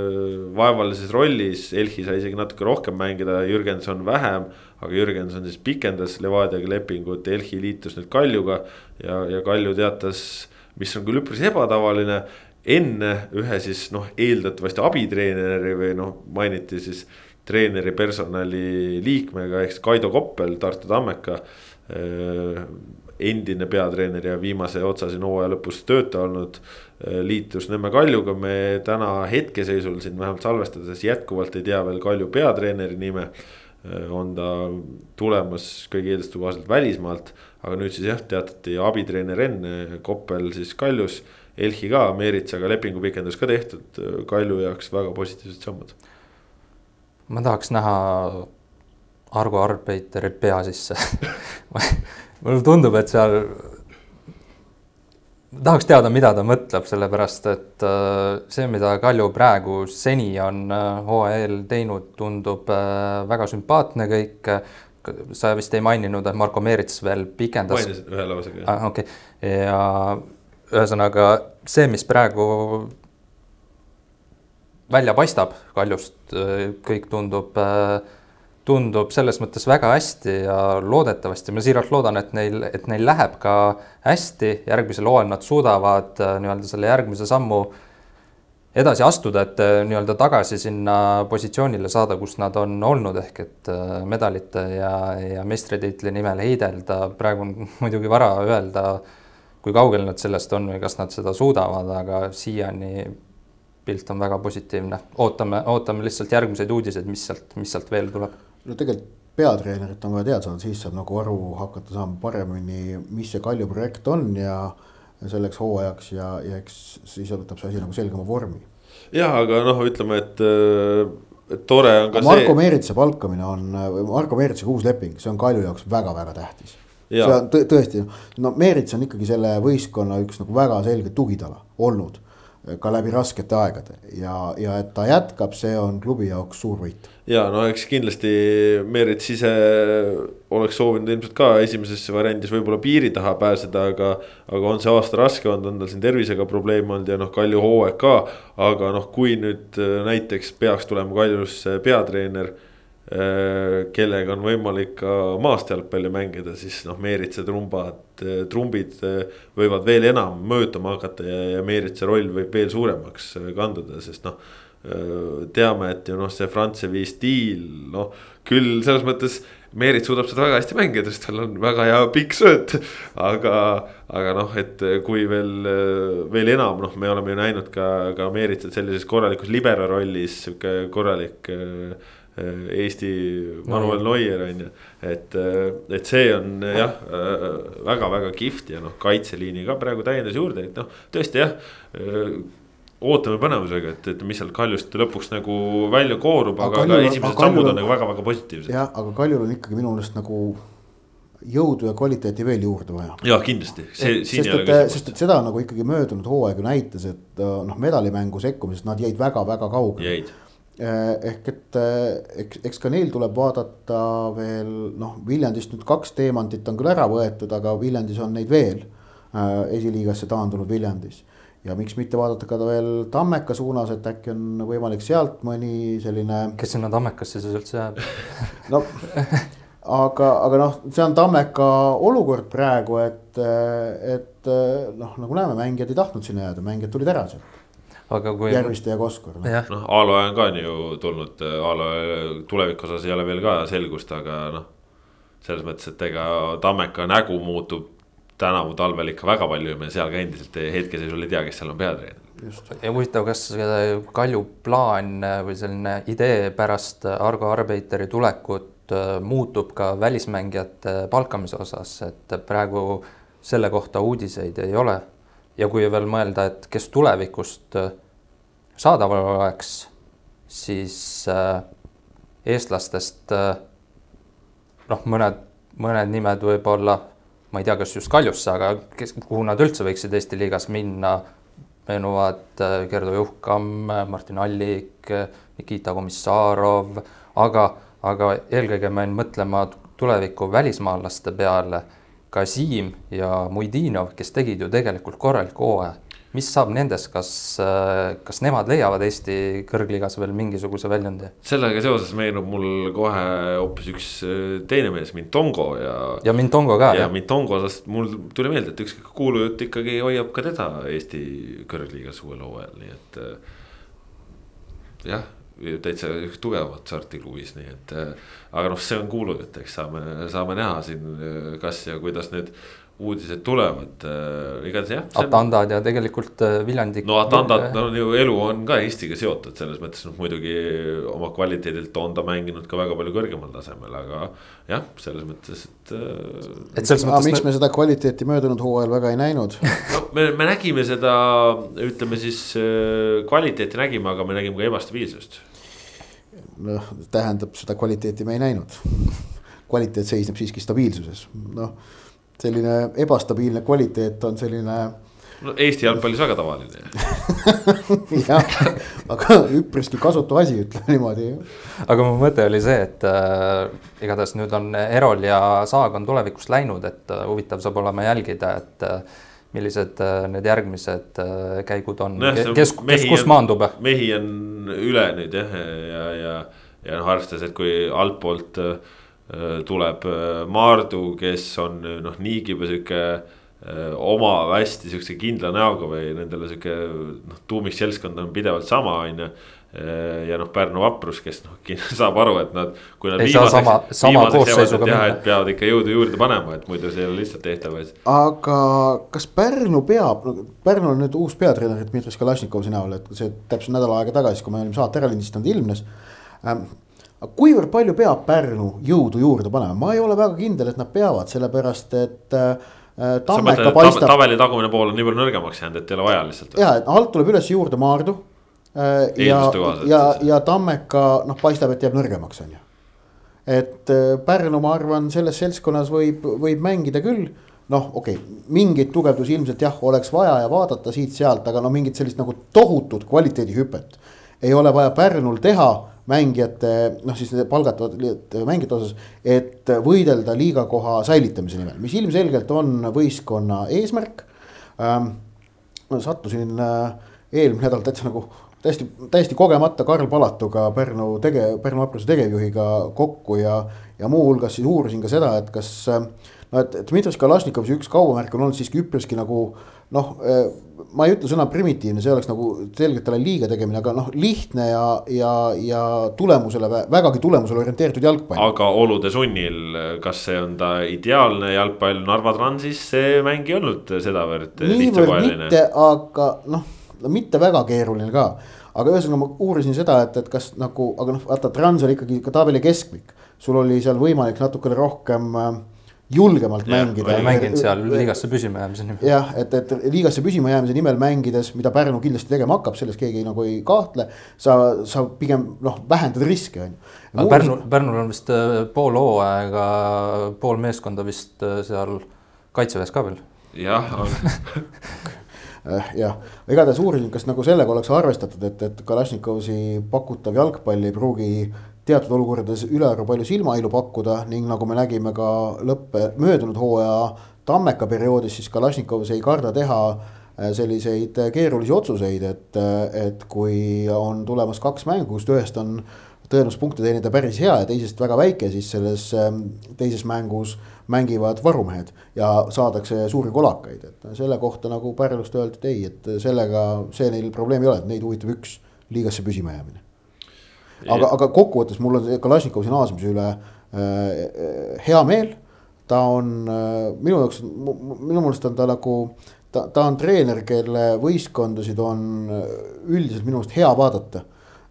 vaevalises rollis, Elchi sai isegi natuke rohkem mängida, Jürgenson vähem. aga Jürgenson siis pikendas Levadiaga lepingut, Elchi liitus nüüd Kaljuga ja, ja Kalju teatas, mis on küll üpris ebatavaline. enne ühe siis noh, eeldatavasti abitreeneri või noh, mainiti siis treeneri personali liikmega ehk siis Kaido Koppel, Tartu Tammeka äh, endine peatreener ja viimase otsa siin hooaja lõpus tööta olnud. Äh, liitus Nõmme Kaljuga, me täna hetkeseisul siin vähemalt salvestades jätkuvalt ei tea veel Kalju peatreeneri nime. Äh, on ta tulemas kõigi eelduste kohaselt välismaalt, aga nüüd siis jah, teatati abitreener enne Koppel siis Kaljus. Elhi ka, Meeritsaga lepingu pikendus ka tehtud, Kalju jaoks väga positiivsed sammud. ma tahaks näha Argo Arbeiterit pea sisse [laughs] mulle tundub, et seal tahaks teada, mida ta mõtleb, sellepärast et äh, see, mida Kalju praegu seni on äh, hooaja eel teinud, tundub äh, väga sümpaatne kõik. sa vist ei maininud, et Marko Meerits veel pikendas. mainisin ühe lausega. Ah, okei okay., ja ühesõnaga see, mis praegu välja paistab Kaljust, kõik tundub tundub selles mõttes väga hästi ja loodetavasti, ma siiralt loodan, et neil, et neil läheb ka hästi, järgmisel hooajal nad suudavad äh, nii-öelda selle järgmise sammu edasi astuda, et äh, nii-öelda tagasi sinna positsioonile saada, kus nad on olnud, ehk et äh, medalite ja, ja meistritiitli nimel heidelda, praegu on [laughs] muidugi vara öelda, kui kaugel nad sellest on või kas nad seda suudavad, aga siiani pilt on väga positiivne, ootame, ootame lihtsalt järgmiseid uudiseid, mis sealt, mis sealt veel tuleb no tegelikult peatreenerit on vaja teada saada, siis saab nagu aru hakata saama paremini, mis see Kalju projekt on ja selleks hooajaks ja, ja eks siis võtab see asi nagu selgema vormi. jah, aga noh, ütleme, et, et tore on ka Marko see. Meeritsa palkamine on, Marko Meeritsaga uus leping, see on Kalju jaoks väga-väga tähtis. see on tõesti, no Meerits on ikkagi selle võistkonna üks nagu väga selge tugitala olnud ka läbi raskete aegade ja, ja et ta jätkab, see on klubi jaoks suur võit. ja no eks kindlasti Merits ise oleks soovinud ilmselt ka esimeses variandis võib-olla piiri taha pääseda, aga. aga on see aasta raske olnud, on tal siin tervisega probleeme olnud ja noh, Kalju hooaeg ka. aga noh, kui nüüd näiteks peaks tulema Kaljusse peatreener Äh, kellega on võimalik ka maast jalgpalli mängida, siis noh, Meeritsa trumbad, äh, trumbid äh, võivad veel enam mõjutama hakata ja, ja Meeritsa roll võib veel suuremaks kanduda, sest noh. teame, et ju noh, see Frantsevi stiil, noh küll selles mõttes Meerit suudab seda väga hästi mängida, sest tal on väga hea pikk sööt. aga, aga noh, et kui veel, veel enam, noh, me oleme ju näinud ka, ka Meeritat sellises korralikus libero rollis, sihuke korralik Äh, Eesti Manuel Neuer on ju, et, äh, et see on jah väga-väga äh, kihvt ja noh, kaitseliini ka praegu täiendas juurde, et noh, tõesti jah ootame põnevusega, et, et mis sealt Kaljust lõpuks nagu välja koorub, aga, aga esimesed sammud on nagu väga-väga positiivsed. jah, aga Kaljul on ikkagi minu meelest nagu jõudu ja kvaliteeti veel juurde vaja. ja kindlasti, see siin ei ole küsimus. sest et seda nagu ikkagi möödunud hooaeg ju näitas, et noh, medalimängu sekkumisest nad jäid väga-väga kaugele. jäid ehk et eh, eks, eks ka neil tuleb vaadata veel noh, Viljandist nüüd kaks teemantit on küll ära võetud, aga Viljandis on neid veel äh, esiliigasse taandunud Viljandis. ja miks mitte vaadata ka veel Tammeka suunas, et äkki on võimalik sealt mõni selline. kes sinna Tammekasse siis üldse jääb [laughs] no aga, aga noh, see on Tammeka olukord praegu, et, et noh, nagu näeme, mängijad ei tahtnud sinna jääda, mängijad tulid ära sealt aga kui. Järviste ja Koskor. noh, Aaloe on ka on ju tulnud, Aaloe tuleviku osas ei ole veel ka selgust, aga noh. selles mõttes, et ega Tammeka nägu muutub tänavu talvel ikka väga palju ja me seal ka endiselt hetkeseisul ei tea, kes seal on peatreener. ja huvitav, kas Kalju plaan või selline idee pärast Argo Arbeiteri tulekut äh, muutub ka välismängijate palkamise osas, et praegu selle kohta uudiseid ei ole ja kui veel mõelda, et kes tulevikust äh, saadaval oleks, siis äh, eestlastest äh, noh, mõned, mõned nimed võib-olla, ma ei tea, kas just Kaljusse, aga kes, kuhu nad üldse võiksid Eesti liigas minna, meenuvad Gerdo Juhkam, Martin Allik, Nikita Komissarov, aga, aga eelkõige ma jäin mõtlema tuleviku välismaalaste peale ka Siim ja Muidinov, kes tegid ju tegelikult korraliku hooaja. mis saab nendest, kas, kas nemad leiavad Eesti kõrgliigas veel mingisuguse väljundi? sellega seoses meenub mul kohe hoopis üks äh, teine mees, Mintongo ja. ja Mintongo ka. ja Mintongo, sest mul tuli meelde, et üks kuulujutt ikkagi hoiab ka teda Eesti kõrgliigas uuel hooajal, nii et äh, jah täitsa tugevat sorti klubis, nii et. Äh, aga noh, see on kuulujutt, eks saame, saame näha siin, äh, kas ja kuidas need uudised tulevad äh,, igatahes jah. Atandad ja tegelikult äh, Viljandi. no Atandad no, ju elu on ka Eestiga seotud selles mõttes noh, muidugi oma kvaliteedilt on ta mänginud ka väga palju kõrgemal tasemel, aga jah, selles mõttes, et äh,. et selles mõttes. miks me seda kvaliteeti möödunud hooajal väga ei näinud [laughs] no me, me nägime seda, ütleme siis kvaliteeti nägime, aga me nägime ka ebastabiilsust. noh, tähendab seda kvaliteeti me ei näinud kvaliteet seisneb siiski stabiilsuses, noh selline ebastabiilne kvaliteet on selline. no Eesti jalgpallis väga tavaline [laughs] jah, aga üpriski kasutu asi, ütleme niimoodi. aga mu mõte oli see, et äh, igatahes nüüd on Erol ja Saag on tulevikust läinud, et äh, huvitav saab olema jälgida, et äh, millised äh, need järgmised äh, käigud on no, kes, kes kus maandub? mehi on üle nüüd jah, ja, ja, ja ja noh, arvestades, et kui altpoolt äh, tuleb Maardu, kes on noh, niigi juba sihuke oma hästi sihukese kindla näoga või nendele sihuke noh, tuumikseltskond on pidevalt sama, on ju ja noh, Pärnu vaprus, kes noh, [laughs] saab aru, et nad, kui nad. ei saa sama, sama koosseisuga minna. et peavad ikka jõudu juurde panema, et muidu see ei ole lihtsalt tehtav. aga kas Pärnu peab, Pärnul on nüüd uus peatreener Dmitri Kalašnikovi näol, et see täpselt nädal aega tagasi, kui me olime saate ära lindistanud, ilmnes ähm,. Kuivõrd palju peab Pärnu jõudu juurde panema, ma ei ole väga kindel, et nad peavad, sellepärast et äh, Tammeka paistab. tabeli tagumine pool on nii palju nõrgemaks jäänud, et ei ole vaja lihtsalt. ja, et alt tuleb üles juurde Maardu Äh, ja, ja, ja Tammeka noh, paistab, et jääb nõrgemaks, on ju. et äh, Pärnu, ma arvan, selles seltskonnas võib, võib mängida küll. noh, okei okay,, mingeid tugevdusi ilmselt jah, oleks vaja ja vaadata siit-sealt, aga no mingit sellist nagu tohutut kvaliteedihüpet ei ole vaja Pärnul teha mängijate, noh siis palgatavate mängijate osas, et võidelda liiga koha säilitamise nimel, mis ilmselgelt on võistkonna eesmärk ähm,. sattusin äh, eelmine nädal täitsa nagu täiesti, täiesti kogemata Karl Palatuga, Pärnu tege-, Pärnu vapruse tegevjuhiga kokku ja, ja muuhulgas siis uurisin ka seda, et kas no et Dmitri Kalašnikovi üks kaubamärk on olnud siiski üpriski nagu noh, ma ei ütle sõna primitiivne, see oleks nagu selgelt talle liiga tegemine, aga noh, lihtne ja, ja, ja tulemusele, vägagi tulemusele orienteeritud jalgpall. aga olude sunnil, kas see on ta ideaalne jalgpall Narva Transis, see mäng ei olnud sedavõrd lihtsakoeline. mitte, aga noh no mitte väga keeruline ka. aga ühesõnaga ma uurisin seda, et, et kas nagu, aga noh, vaata, Trans oli ikkagi ka tabeli keskmik. sul oli seal võimalik natukene rohkem äh, julgemalt ja, mängida. mänginud seal liigasse püsima jäämise nimel. jah, et, et liigasse püsima jäämise nimel mängides, mida Pärnu kindlasti tegema hakkab, selles keegi nagu ei kahtle. sa, sa pigem noh, vähendad riske on ju. aga Pärnu, Pärnul on vist äh, pool hooaega, pool meeskonda vist äh, seal kaitseväes ka veel. jah, on [laughs] Äh, jah, igatahes uurisin, kas nagu sellega oleks arvestatud, et, et Kalašnikovi pakutav jalgpall ei pruugi teatud olukordades ülearu palju silmailu pakkuda ning nagu me nägime ka lõppe, möödunud hooaja Tammeka perioodis, siis Kalašnikovs ei karda teha äh, selliseid keerulisi otsuseid, et, et kui on tulemas kaks mängu, kust ühest on tõenäosus punkte teenida päris hea ja teisest väga väike, siis selles ähm, teises mängus mängivad varumehed ja saadakse suuri kolakaid, et selle kohta nagu Pärnust öeldi, et ei, et sellega see neil probleemi ei ole, et neid huvitab üks liigasse püsima jäämine. Aga, aga kokkuvõttes mul on Kalašnikovi naasmise üle äh, hea meel. ta on äh, minu jaoks, minu meelest on ta nagu, ta, ta on treener, kelle võistkondasid on äh, üldiselt minu meelest hea vaadata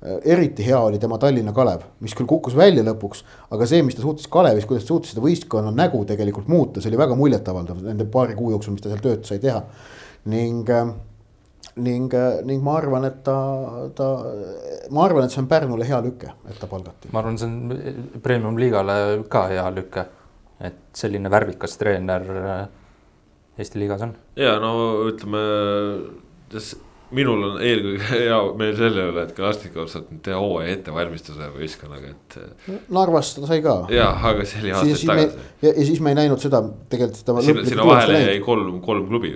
Äh, eriti hea oli tema Tallinna Kalev, mis küll kukkus välja lõpuks, aga see, mis ta suutis Kalevis, kuidas ta suutis seda võistkonna nägu tegelikult muuta, see oli väga muljetavaldav nende paari kuu jooksul, mis ta seal tööd sai teha. ning, äh, ning, ning ma arvan, et ta, ta, ma arvan, et see on Pärnule hea lüke, et ta palgati. ma arvan, see on premium-liigale ka hea lüke, et selline värvikas treener Eesti liigas on. ja no ütleme minul on eelkõige [laughs] hea meel selle üle, et Kalastikov saab teha hooaja ettevalmistuse võistkonnaga, et. Narvas ta sai ka. jah, aga see oli aastaid tagasi. ja, siis me ei näinud seda tegelikult sinna, vahele jäi kolm, kolm klubi.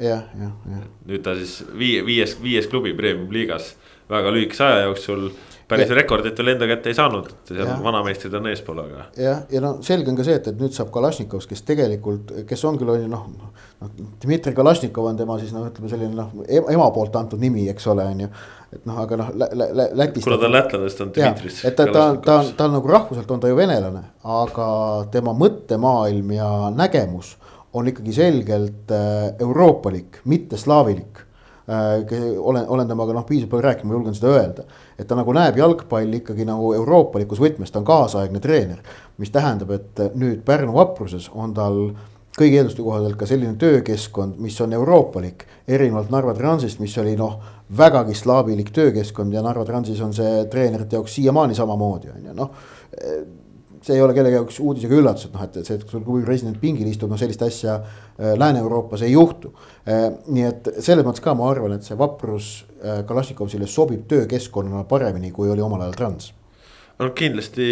Jah, jah, jah. nüüd ta siis viie, viies, viies klubi Premium liigas väga lühikese aja jooksul päris rekordit veel enda kätte ei saanud, seal vanameistrid on eespool, aga. jah, ja no selge on ka see, et, et nüüd saab Kalašnikovs, kes tegelikult, kes on küll on ju noh, noh. Dmitri Kalašnikov on tema siis noh, ütleme selline noh, ema poolt antud nimi, eks ole, on ju. et noh, aga noh lä, lä, Lätis. kuna ta on lätlasest, on Dmitris. et ta, ta, ta, ta on nagu rahvuselt on ta ju venelane, aga tema mõttemaailm ja nägemus on ikkagi selgelt äh, euroopalik, mitte slaavilik Äh, olen, olen temaga noh, piisavalt palju rääkinud, ma julgen seda öelda. et ta nagu näeb jalgpalli ikkagi nagu euroopalikus võtmes, ta on kaasaegne treener. mis tähendab, et nüüd Pärnu vapruses on tal kõigi eelduste kohaselt ka selline töökeskkond, mis on euroopalik. erinevalt Narva Transist, mis oli noh, vägagi slaavilik töökeskkond ja Narva Transis on see treenerite jaoks siiamaani samamoodi on ju, noh see ei ole kellegi jaoks uudis ega üllatus, et noh, et see, et sul klubi president pingil istub, no sellist asja äh, Lääne-Euroopas ei juhtu äh,. nii et selles mõttes ka ma arvan, et see vaprus äh, Kalašnikovile sobib töökeskkonnana paremini, kui oli omal ajal Trans. no kindlasti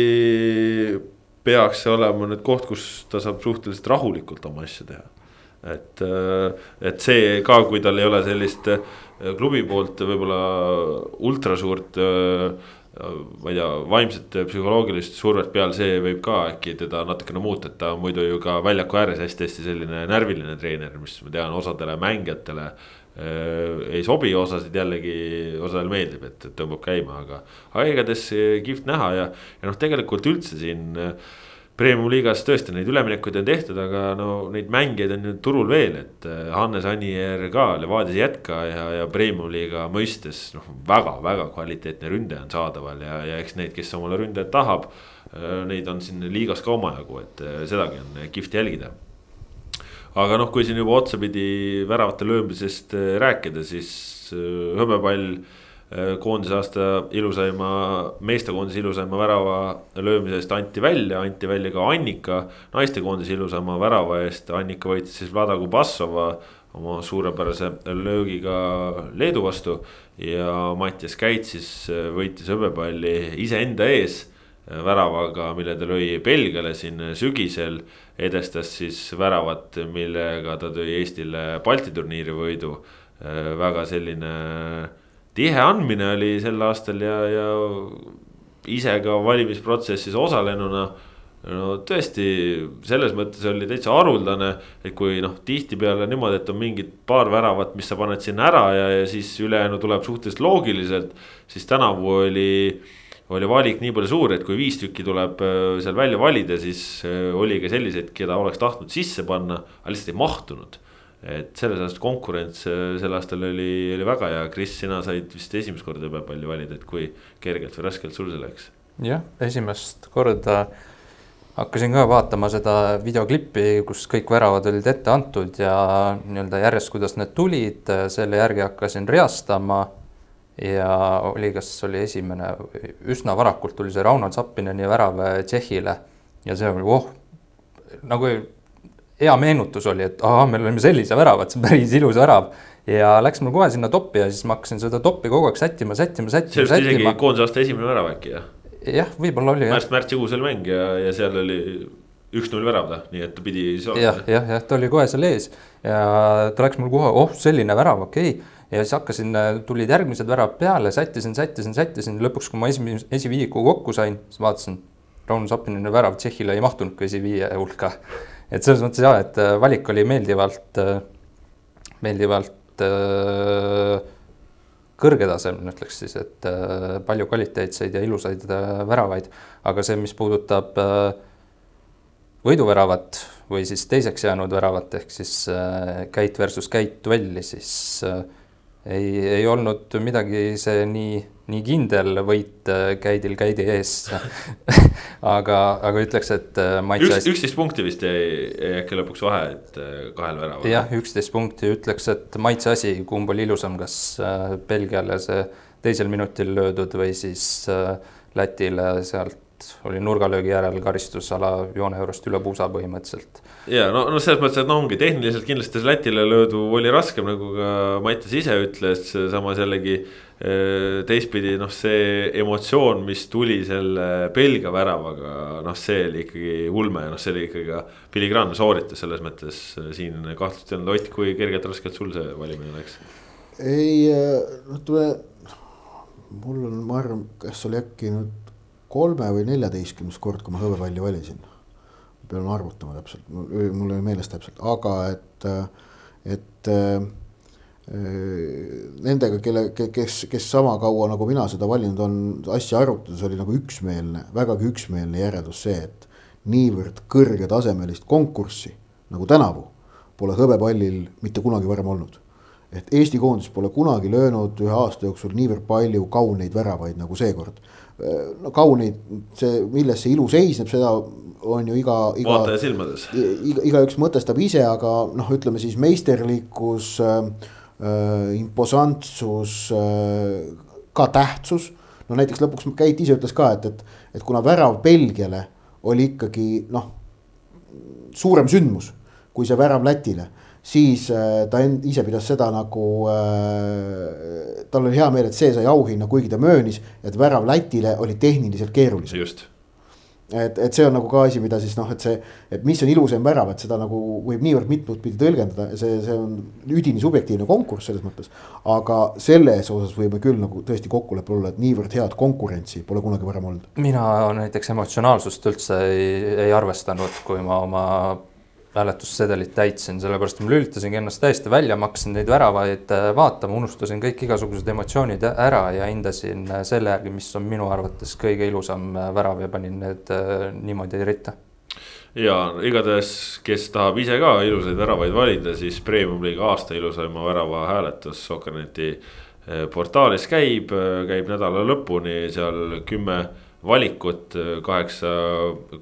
peaks see olema nüüd koht, kus ta saab suhteliselt rahulikult oma asja teha. et, et see ka, kui tal ei ole sellist klubi poolt võib-olla ultra suurt äh, ma ei tea, vaimset psühholoogilist survet peal, see võib ka äkki teda natukene muuta, et ta on muidu ju ka väljaku ääres hästi-hästi selline närviline treener, mis ma tean, osadele mängijatele äh, ei sobi, osasid jällegi, osadele meeldib, et, tõmbab käima, aga. aga igatahes kihvt näha ja, ja noh, tegelikult üldse siin äh, Premium-liigas tõesti neid üleminekuid on tehtud, aga no neid mängijaid on ju turul veel, et äh, Hannes Anier ka Levadias ei jätka ja, ja Premium-liiga mõistes noh, väga-väga kvaliteetne ründaja on saadaval ja, ja eks neid, kes omale ründajat tahab. Äh, neid on siin liigas ka omajagu, et äh, sedagi on kihvt jälgida. aga noh, kui siin juba otsapidi väravate löömisest rääkida, siis hõbepall koondise aasta ilusaima, meestekoondise ilusaima värava löömise eest anti välja, anti välja ka Annika. naistekoondise ilusaima värava eest Annika võitis siis Vlada Kubassova oma suurepärase löögiga Leedu vastu. ja Mattias Käit siis äh, võitis hõbepalli iseenda ees äh, väravaga, mille ta lõi Belgiale siin sügisel. edestas siis väravat, millega ta tõi Eestile Balti turniiri võidu. väga selline tihe andmine oli sel aastal ja, ja ise ka valimisprotsessis osalenuna. no tõesti, selles mõttes oli täitsa haruldane, et kui noh, tihtipeale niimoodi, et on mingid paar väravat, mis sa paned sinna ära ja, ja siis ülejäänu tuleb suhteliselt loogiliselt. siis tänavu oli, oli valik nii palju suur, et kui viis tükki tuleb äh, seal välja valida, siis äh, oli ka selliseid, keda oleks tahtnud sisse panna, aga lihtsalt ei mahtunud et selles aastas konkurents äh, sel aastal oli, oli väga hea, Kris, sina said vist esimest korda hõbepalli valida, et kui kergelt või raskelt sul see läks? jah, esimest korda hakkasin ka vaatama seda videoklippi, kus kõik väravad olid ette antud ja nii-öelda järjest, kuidas need tulid, selle järgi hakkasin reastama. ja oli, kas oli esimene, üsna varakult tuli see Rauno Zappineni värav Tšehhile ja see oli oh, nagu hea meenutus oli, et ahah, me olime sellise värava, et see on päris ilus värav. ja läks mul kohe sinna toppi ja siis ma hakkasin seda toppi kogu aeg sättima, sättima, sättima. see vist isegi koondise aasta esimene värav äkki jah? jah, võib-olla oli märts, märtsikuus oli mäng ja, ja seal oli üks-null värav ta, nii et ta pidi. jah, jah, jah, ta oli kohe seal ees ja ta läks mul kohe, oh selline värav, okei okay. ja siis hakkasin, tulid järgmised väravad peale, sättisin, sättisin, sättisin, lõpuks, kui ma esimese, esiviiku kokku sain, siis vaatasin. Rauno Zappinini värav Tšehhile ei mahtunudki esiviie hulka et selles mõttes ja, et äh, valik oli meeldivalt, äh, meeldivalt äh, kõrgetasemel, ütleks siis, et palju kvaliteetseid ja ilusaid väravaid, aga see, mis puudutab võiduväravat või siis teiseks jäänud väravat ehk siis käit versus käit duelli, siis ei, ei olnud midagi see nii nii kindel võit äh, käidil käidi ees [laughs] aga, aga ütleks, et äh, maitse Üks,. üksteist punkti vist jäi äkki lõpuks vahe, et äh, kahel väraval. jah, üksteist punkti, ütleks, et maitse asi, kumb oli ilusam, kas Belgiale see teisel minutil löödud või siis Lätile sealt oli nurgalöögi järel karistusala joone juurest üle puusa põhimõtteliselt. ja no, no selles mõttes, et no ongi tehniliselt kindlasti see Lätile löödu oli raskem, nagu ka Mattias ise ütles, samas jällegi teistpidi noh, see emotsioon, mis tuli selle Belgia väravaga, noh, see oli ikkagi ulme ja noh, see oli ikkagi ka filigraanne sooritus selles mõttes äh, siin kahtlust ei olnud, Ott, kui kergelt raskelt sul see valimine läks? ei, äh, noh, tule, mul on, ma arvan, kas oli äkki nüüd kolme või neljateistkümnes kord, kui ma hõbepalli valisin. pean arvutama täpselt, mul ei ole meeles täpselt, aga et, et nendega, kelle, kes, kes sama kaua nagu mina seda valinud on, asja arutades oli nagu üksmeelne, vägagi üksmeelne järeldus see, et niivõrd kõrgetasemelist konkurssi nagu tänavu pole hõbepallil mitte kunagi varem olnud. et Eesti koondis pole kunagi löönud ühe aasta jooksul niivõrd palju kauneid väravaid nagu seekord. no kauneid, see, milles see ilu seisneb, seda on ju iga, iga. vaataja silmades. iga, igaüks mõtestab ise, aga noh, ütleme siis meisterlikkus äh, Äh, imposantsus, äh, ka tähtsus. no näiteks lõpuks Keit ise ütles ka, et, et, et kuna värav Belgiale oli ikkagi noh, suurem sündmus kui see värav Lätile siis äh, ta end, ise pidas seda nagu äh,, tal oli hea meel, et see sai auhinna, kuigi ta möönis, et värav Lätile oli tehniliselt keerulisem. just. Et, et see on nagu ka asi, mida siis noh, et see, et mis on ilusaim värav, et seda nagu võib niivõrd mitut pidi tõlgendada ja see, see on üdini subjektiivne konkurss selles mõttes. aga selles osas võime küll nagu tõesti kokkuleppel olla, et niivõrd head konkurentsi pole kunagi varem olnud. mina näiteks emotsionaalsust üldse ei, ei arvestanud, kui ma oma hääletussedelit täitsin, sellepärast ma lülitasingi ennast täiesti välja, ma hakkasin neid väravaid äh, vaatama, unustasin kõik igasugused emotsioonid ära ja hindasin äh, selle järgi, mis on minu arvates kõige ilusam äh, värav ja panin need niimoodi ritta. ja igatahes, kes tahab ise ka ilusaid väravaid valida, siis Premium liiga aasta ilusaima värava hääletus Sokkerneti portaalis käib, käib nädala lõpuni seal kümme valikut, kaheksa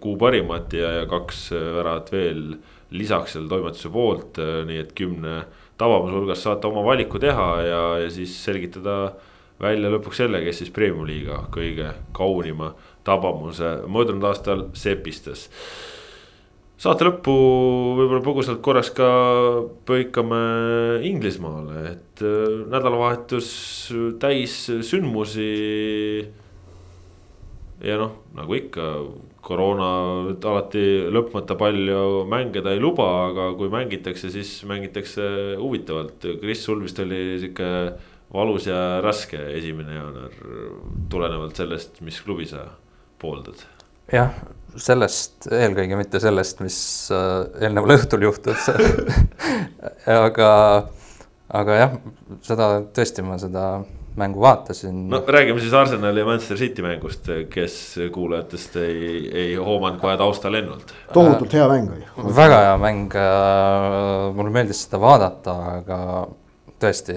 kuu parimat ja, ja kaks väravat veel lisaks selle toimetuse poolt, äh, nii et kümne tavamuse hulgas saate oma valiku teha ja, ja siis selgitada välja lõpuks selle, kes siis Premium liiga kõige kaunima tabamuse möödunud aastal sepistas. saate lõppu võib-olla põgusalt korraks ka põikame Inglismaale, et äh, nädalavahetus täis sündmusi. ja noh, nagu ikka koroona alati lõpmata palju mängida ei luba, aga kui mängitakse, siis mängitakse huvitavalt. Kris, sul vist oli sihuke valus ja raske esimene jaanuar tulenevalt sellest, mis klubi sa pooldad? jah, sellest eelkõige, mitte sellest, mis äh, eelneval õhtul juhtus [laughs] aga, aga jah, seda tõesti ma seda mängu vaatasin. no räägime siis Arsenali ja Manchester City mängust, kes kuulajatest ei, ei hoomanud kohe taustalennult. tohutult hea mäng oli. väga hea mäng, äh, mulle meeldis seda vaadata, aga tõesti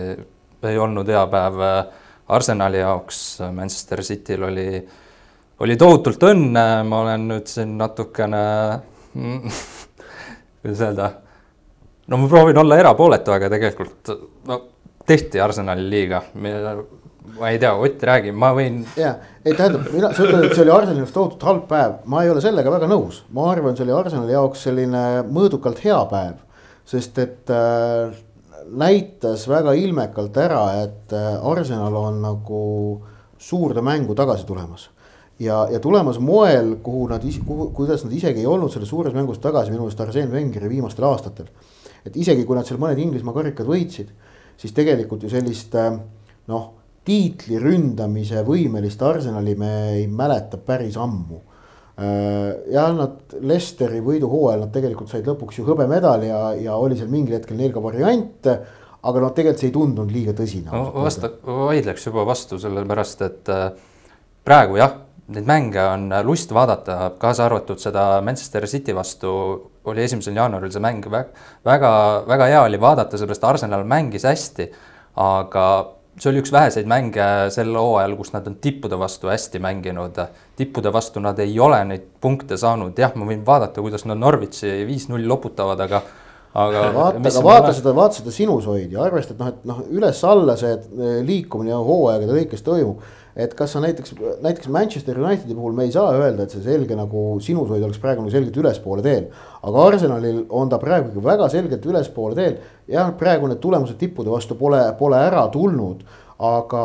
ei olnud hea päev äh, Arsenali jaoks, Manchester Cityl oli, oli tohutult õnne, ma olen nüüd siin natukene [laughs] kuidas öelda, no ma proovin olla erapooletu, aga tegelikult no tehti Arsenali liiga. ma ei tea, Ott, räägi, ma võin. ja, ei tähendab, mina, sa ütled, et see oli Arsenali jaoks tohutult halb päev, ma ei ole sellega väga nõus, ma arvan, see oli Arsenali jaoks selline mõõdukalt hea päev. sest et äh, näitas väga ilmekalt ära, et äh, Arsenal on nagu suurde mängu tagasi tulemas ja, ja tulemas moel, kuhu nad, kuhu, kuidas nad isegi ei olnud selles suures mängus tagasi minu meelest Arsene Wengeri viimastel aastatel. et isegi kui nad seal mõned Inglismaa karikad võitsid siis tegelikult ju sellist äh, noh, tiitli ründamise võimelist Arsenali me ei mäleta päris ammu. Äh, ja nad Lesteri võiduhooajal nad tegelikult said lõpuks ju hõbemedali ja, ja oli seal mingil hetkel neil ka variante aga noh, tegelikult see ei tundunud liiga tõsine no,. vasta, vaidleks juba vastu, sellepärast et äh, praegu jah, neid mänge on lust vaadata, kaasa arvatud seda Manchester City vastu oli esimesel jaanuaril see mäng väga, väga, väga hea oli vaadata, sellepärast Arsenal mängis hästi. aga see oli üks väheseid mänge sel hooajal, kus nad on tippude vastu hästi mänginud. tippude vastu nad ei ole neid punkte saanud, jah, ma võin vaadata, kuidas nad Norwichi viis-null loputavad, aga aga vaata, aga vaata seda, vaata seda sinusoidi ja arvesta, et noh, et noh, üles-alla see liikumine hooaegade lõikes toimub et kas sa näiteks, näiteks Manchester Unitedi puhul me ei saa öelda, et see selge nagu sinusoid oleks praegu nagu selgelt ülespoole teel. aga Arsenalil on ta praegu ikka väga selgelt ülespoole teel. jah, praegu need tulemused tippude vastu pole, pole ära tulnud. aga,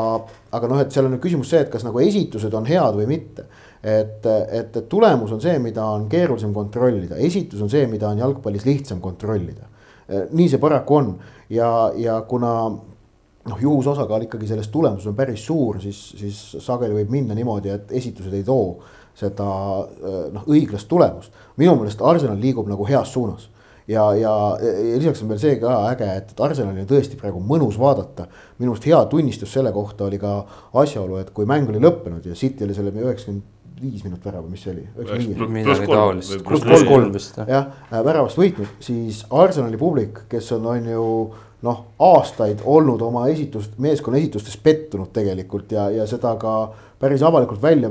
aga noh, et seal on nüüd küsimus see, et kas nagu esitused on head või mitte. et, et, et tulemus on see, mida on keerulisem kontrollida, esitus on see, mida on jalgpallis lihtsam kontrollida. nii see paraku on ja, ja kuna noh, juhusosakaal ikkagi selles tulemuses on päris suur, siis, siis sageli võib minna niimoodi, et esitused ei too seda noh, õiglast tulemust. minu meelest Arsenal liigub nagu heas suunas ja, ja, ja lisaks on veel see ka äge, et, et Arsenali on tõesti praegu mõnus vaadata. minu arust hea tunnistus selle kohta oli ka asjaolu, et kui mäng oli lõppenud ja City oli selle üheksakümmend viis minut värava, mis see oli? midagi taolist. pluss kolm vist. jah, väravast võitnud, siis Arsenali publik, kes on, on ju noh, aastaid olnud oma esitust, meeskonna esitustes pettunud tegelikult ja, ja seda ka päris avalikult välja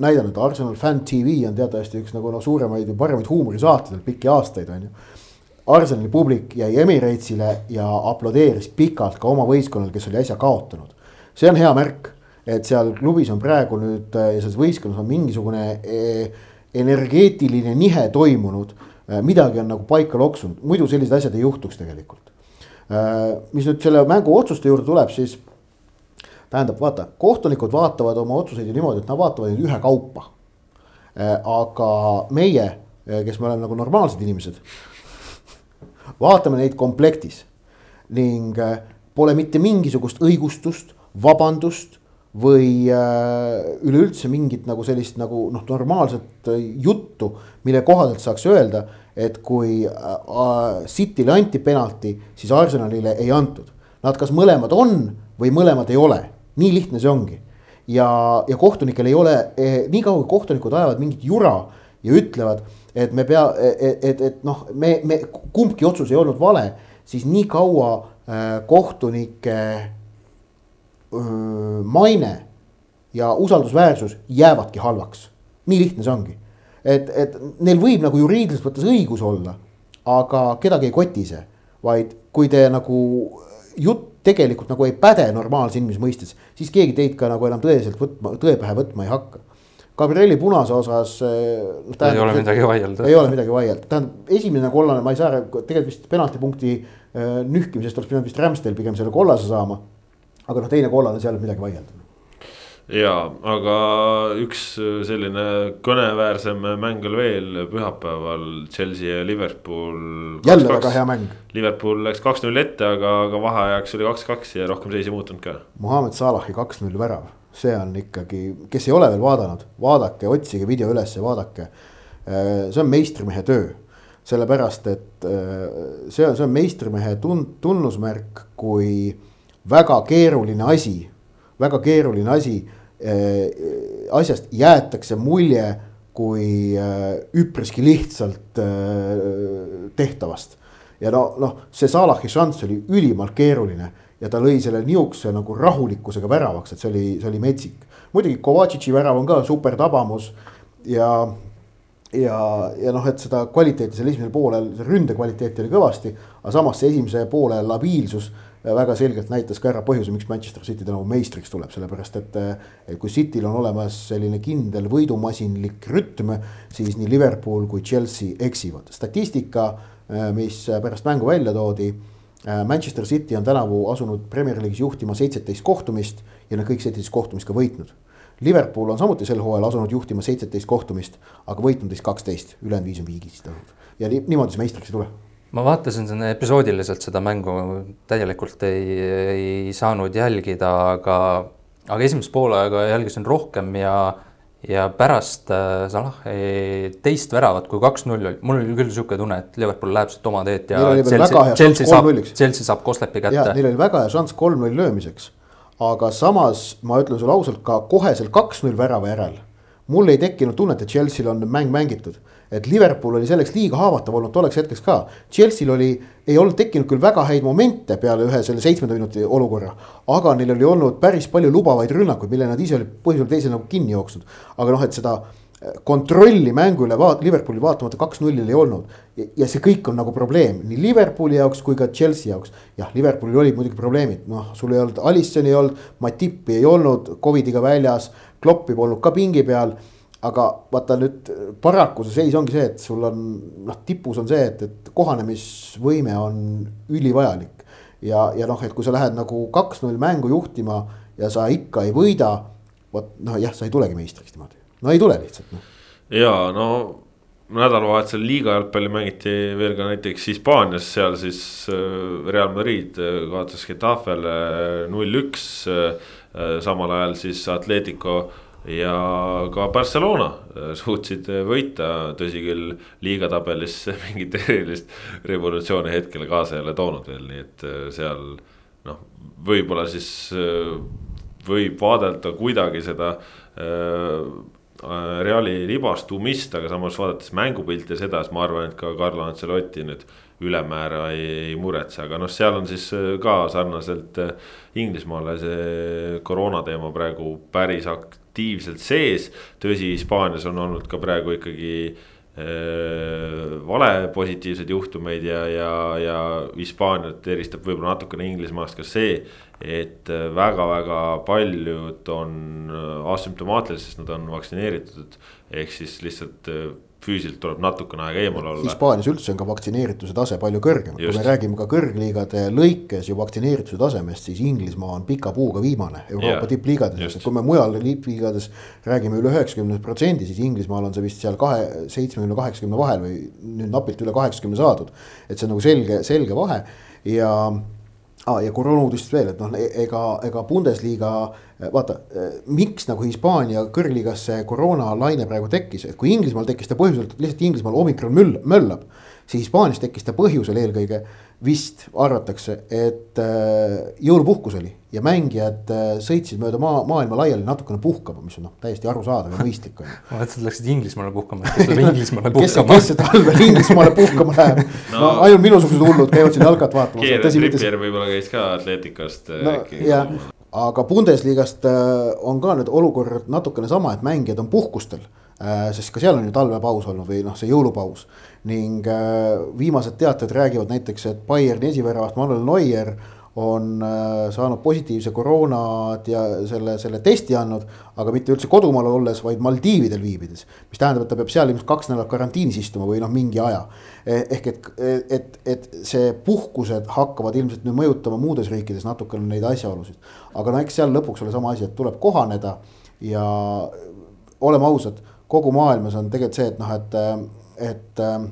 näidanud. Arsenal Fan TV on teatavasti üks nagu noh, suuremaid ja paremaid huumorisaateid pikki aastaid on ju. Arsenali publik jäi Emiratesile ja aplodeeris pikalt ka oma võistkonnale, kes oli äsja kaotanud. see on hea märk, et seal klubis on praegu nüüd ja selles võistkonnas on mingisugune e, energeetiline nihe toimunud. midagi on nagu paika loksunud, muidu sellised asjad ei juhtuks tegelikult Äh, mis nüüd selle mängu otsuste juurde tuleb, siis tähendab, vaata, kohtunikud vaatavad oma otsuseid ju niimoodi, et nad vaatavad neid ühekaupa. aga meie, kes me oleme nagu normaalsed inimesed, vaatame neid komplektis ning pole mitte mingisugust õigustust, vabandust või üleüldse mingit nagu sellist nagu noh, normaalset juttu, mille kohaselt saaks öelda et kui äh, City'le anti penalti, siis Arsenalile ei antud. Nad kas mõlemad on või mõlemad ei ole, nii lihtne see ongi. ja, ja kohtunikel ei ole eh,, niikaua kui kohtunikud ajavad mingit jura ja ütlevad, et me pea, et, et, et noh, me, me kumbki otsus ei olnud vale, siis nii kaua äh, kohtunike öö, maine ja usaldusväärsus jäävadki halvaks. nii lihtne see ongi et, et neil võib nagu juriidiliselt võttes õigus olla, aga kedagi ei koti see, vaid kui te nagu jutt tegelikult nagu ei päde normaalse inimese mõistes, siis keegi teid ka nagu enam tõeliselt võtma, tõe pähe võtma ei hakka. Gabrieli punase osas no,. ei ole midagi vaielda. ei ole midagi vaielda, tähendab esimene kollane, ma ei saa, tegelikult vist penaltipunkti äh, nühkimisest oleks pidanud vist Ramsdale pigem selle kollase saama. Aga noh, teine kollane, seal ei ole midagi vaielda ja, aga üks selline kõneväärsem mäng oli veel pühapäeval Chelsea ja Liverpool. jälle 2 -2. väga hea mäng. Liverpool läks kaks-null ette, aga, aga vaheajaks oli kaks-kaks ja rohkem seis ei muutunud ka. Muhamed Salahi kaks-null värav, see on ikkagi, kes ei ole veel vaadanud, vaadake, otsige video üles ja vaadake. Äh, see on meistrimehe töö, sellepärast et äh, see on, see on meistrimehe tun-, tunnusmärk, kui väga keeruline asi, väga keeruline asi Äh, asjast jäetakse mulje kui äh, üpriski lihtsalt äh, tehtavast. ja no, noh, see Salahi šanss oli ülimalt keeruline ja ta lõi selle nihukese nagu rahulikkusega väravaks, et see oli, see oli metsik. muidugi Kovatšitši värav on ka super tabamus ja, ja, ja noh, et seda kvaliteeti seal esimesel poolel, see ründe kvaliteeti oli kõvasti, aga samas see esimese poole labiilsus väga selgelt näitas ka ära põhjuse, miks Manchester City tänavu meistriks tuleb, sellepärast et. et kui Cityl on olemas selline kindel võidumasinlik rütm, siis nii Liverpool kui Chelsea eksivad. statistika, mis pärast mängu välja toodi. Manchester City on tänavu asunud Premier League'is juhtima seitseteist kohtumist ja nad kõik seitseteist kohtumist ka võitnud. Liverpool on samuti sel hooajal asunud juhtima seitseteist kohtumist, aga võitnud neist kaksteist, ülejäänud viis on viigistanud ja niimoodi see meistriks ei tule. Ma vaatasin seda episoodiliselt seda mängu, täielikult ei, ei saanud jälgida, aga, aga esimest poolaega jälgisin rohkem ja, ja pärast äh, Salah teist väravat, kui kaks-null oli, mul oli küll niisugune tunne, et Liverpool läheb siit oma teed ja Chelsea, Chelsea saab, Chelsea saab Koslepi kätte. Neil oli väga hea šanss kolm-null löömiseks, aga samas ma ütlen sulle ausalt ka koheselt kaks-null värava järel mul ei tekkinud tunnet, et Chelsea'l on mäng mängitud et Liverpool oli selleks liiga haavatav olnud tolleks hetkeks ka. Chelsea'l oli, ei olnud tekkinud küll väga häid momente peale ühe selle seitsmenda minuti olukorra. aga neil oli olnud päris palju lubavaid rünnakuid, mille nad ise olid põhjusel teisel nagu kinni jooksnud. aga noh, et seda kontrolli mängu üle vaat-, Liverpooli vaatamata kaks-nullil ei olnud. ja see kõik on nagu probleem nii Liverpooli jaoks kui ka Chelsea jaoks. jah, Liverpoolil olid muidugi probleemid, noh, sul ei olnud Alissoni ei olnud, Matipi ei olnud, Covidiga väljas, Kloppi polnud ka pingi peal aga vaata nüüd paraku see seis ongi see, et sul on noh, tipus on see, et, et kohanemisvõime on ülivajalik. ja, ja noh, et kui sa lähed nagu kaks-null mängu juhtima ja sa ikka ei võida. vot noh, jah, sa ei tulegi meistriks niimoodi, no ei tule lihtsalt noh. ja no nädalavahetusel liiga jalgpalli mängiti veel ka näiteks Hispaanias, seal siis äh, Real Madrid äh, kaotas Getafele null-üks. Äh, samal ajal siis Atletico ja ka Barcelona äh, suutsid äh, võita, tõsi küll, liiga tabelis [laughs] mingit erilist revolutsiooni hetkel kaasa ei ole toonud veel, nii et äh, seal noh, võib-olla siis võib vaadelda kuidagi seda Reali libastumist, aga samas vaadates mängupilti ja seda, siis ma arvan, et ka Carlo Ancelotti nüüd ülemäära ei, ei muretse, aga noh, seal on siis ka sarnaselt Inglismaale see koroona teema praegu päris akt-, aktiivselt sees. tõsi, Hispaanias on olnud ka praegu ikkagi äh, vale positiivseid juhtumeid ja, ja, ja Hispaaniat eristab võib-olla natukene Inglismaast ka see. et väga-väga paljud on äh, asümptomaatilised, sest nad on vaktsineeritud, ehk siis lihtsalt äh, füüsiliselt tuleb natukene aega eemal olla. Hispaanias üldse on ka vaktsineerituse tase palju kõrgem, kui me räägime ka kõrgliigade lõikes ju vaktsineerituse tasemest, siis Inglismaa on pika puuga viimane Euroopa tippliigades, et kui me mujal tippliigades räägime üle üheksakümne protsendi, siis Inglismaal on see vist seal kahe, seitsmekümne, kaheksakümne vahel või nüüd napilt üle kaheksakümne saadud. et see on nagu selge, selge vahe. Ja ah,. ja koroona uudistest veel, et noh, ega, ega Bundesliga, vaata, miks nagu Hispaania kõrgliigas see koroonalaine praegu tekkis, et kui Inglismaal tekkis ta põhjusel, lihtsalt Inglismaal omikron möll, möllab. Siis Hispaanias tekkis ta põhjusel eelkõige vist arvatakse, et äh, jõulupuhkus oli ja mängijad äh, sõitsid mööda maa, maailma laiali natukene puhkama, mis on noh, täiesti arusaadav ja mõistlik on ju. ma mõtlesin, et läksid Inglismaale puhkama, et kes läheb [laughs] Inglismaale puhkama. kes see talvel Inglismaale puhkama läheb no, no ainult minusugused hullud käivad siin jalkat vaatamas. Kieran Trippier võib-olla käis ka Atleticast äh, no, äkki. aga Bundesligast on ka nüüd olukord natukene sama, et mängijad on puhkustel sest ka seal on ju talvepaus olnud või noh, see jõulupaus ning äh, viimased teated räägivad näiteks, et Bayerni esiväravat Manuel Neuer on äh, saanud positiivse koroonad ja selle, selle testi andnud, aga mitte üldse kodumaal olles, vaid Maldiividel viibides. mis tähendab, et ta peab seal ilmselt kaks nädalat karantiinis istuma või noh, mingi aja. E, ehk et, et, et see puhkused hakkavad ilmselt nüüd mõjutama muudes riikides natukene neid asjaolusid. aga no eks seal lõpuks ole sama asi, et tuleb kohaneda ja oleme ausad, kogu maailmas on tegelikult see, et noh, et et äh,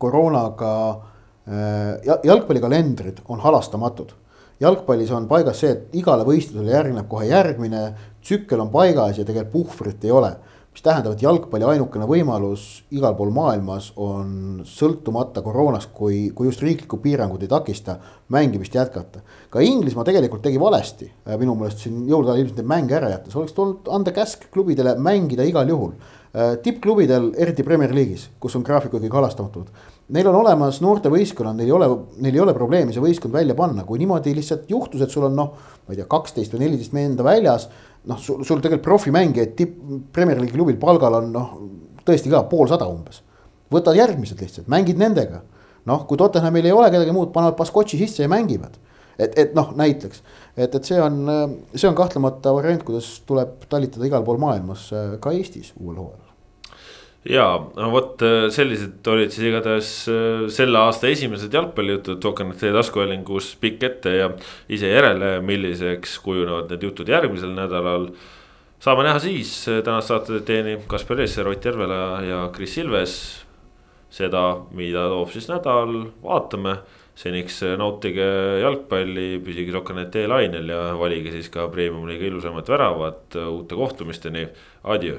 koroonaga äh, jalgpallikalendrid on halastamatud. jalgpallis on paigas see, et igale võistlusele järgneb kohe järgmine, tsükkel on paigas ja tegelikult puhvrit ei ole mis tähendab, et jalgpalli ainukene võimalus igal pool maailmas on sõltumata koroonast, kui, kui just riiklikud piirangud ei takista, mängimist jätkata. ka Inglismaa tegelikult tegi valesti, äh, minu meelest siin jõulude ajal ilmselt neid mänge ära jättes, oleks tulnud anda käsk klubidele mängida igal juhul Äh, tippklubidel, eriti Premier League'is, kus on graafikud kõik halastamatud. Neil on olemas noortevõistkonnad, neil ei ole, neil ei ole probleemi see võistkond välja panna, kui niimoodi lihtsalt juhtus, et sul on noh, ma ei tea, kaksteist või neliteist meenda väljas. Noh, sul, sul tegelikult profimängijaid tipp, Premier League'i klubil palgal on noh, tõesti ka poolsada umbes. võtad järgmised lihtsalt, mängid nendega. noh, kui Tottenhamil ei ole kedagi muud, panevad Baskotši sisse ja mängivad et, et noh, näiteks, et, et see on, see on kahtlemata variant, kuidas tuleb talitada igal pool maailmas, ka Eestis uuel hooajal ja no vot sellised olid siis igatahes äh, selle aasta esimesed jalgpallijutud, Tokant teie taskuhäälingus pikk ette ja ise järele, milliseks kujunevad need jutud järgmisel nädalal. saame näha siis, tänast saadet teenib Kaspar Eesser, Ott Järvela ja Kris Ilves. seda, mida toob siis nädal, vaatame seniks äh, nautige jalgpalli, püsige Sokanet e-lainel ja valige siis ka premium-liiga ilusamat väravat uute kohtumisteni, adjöö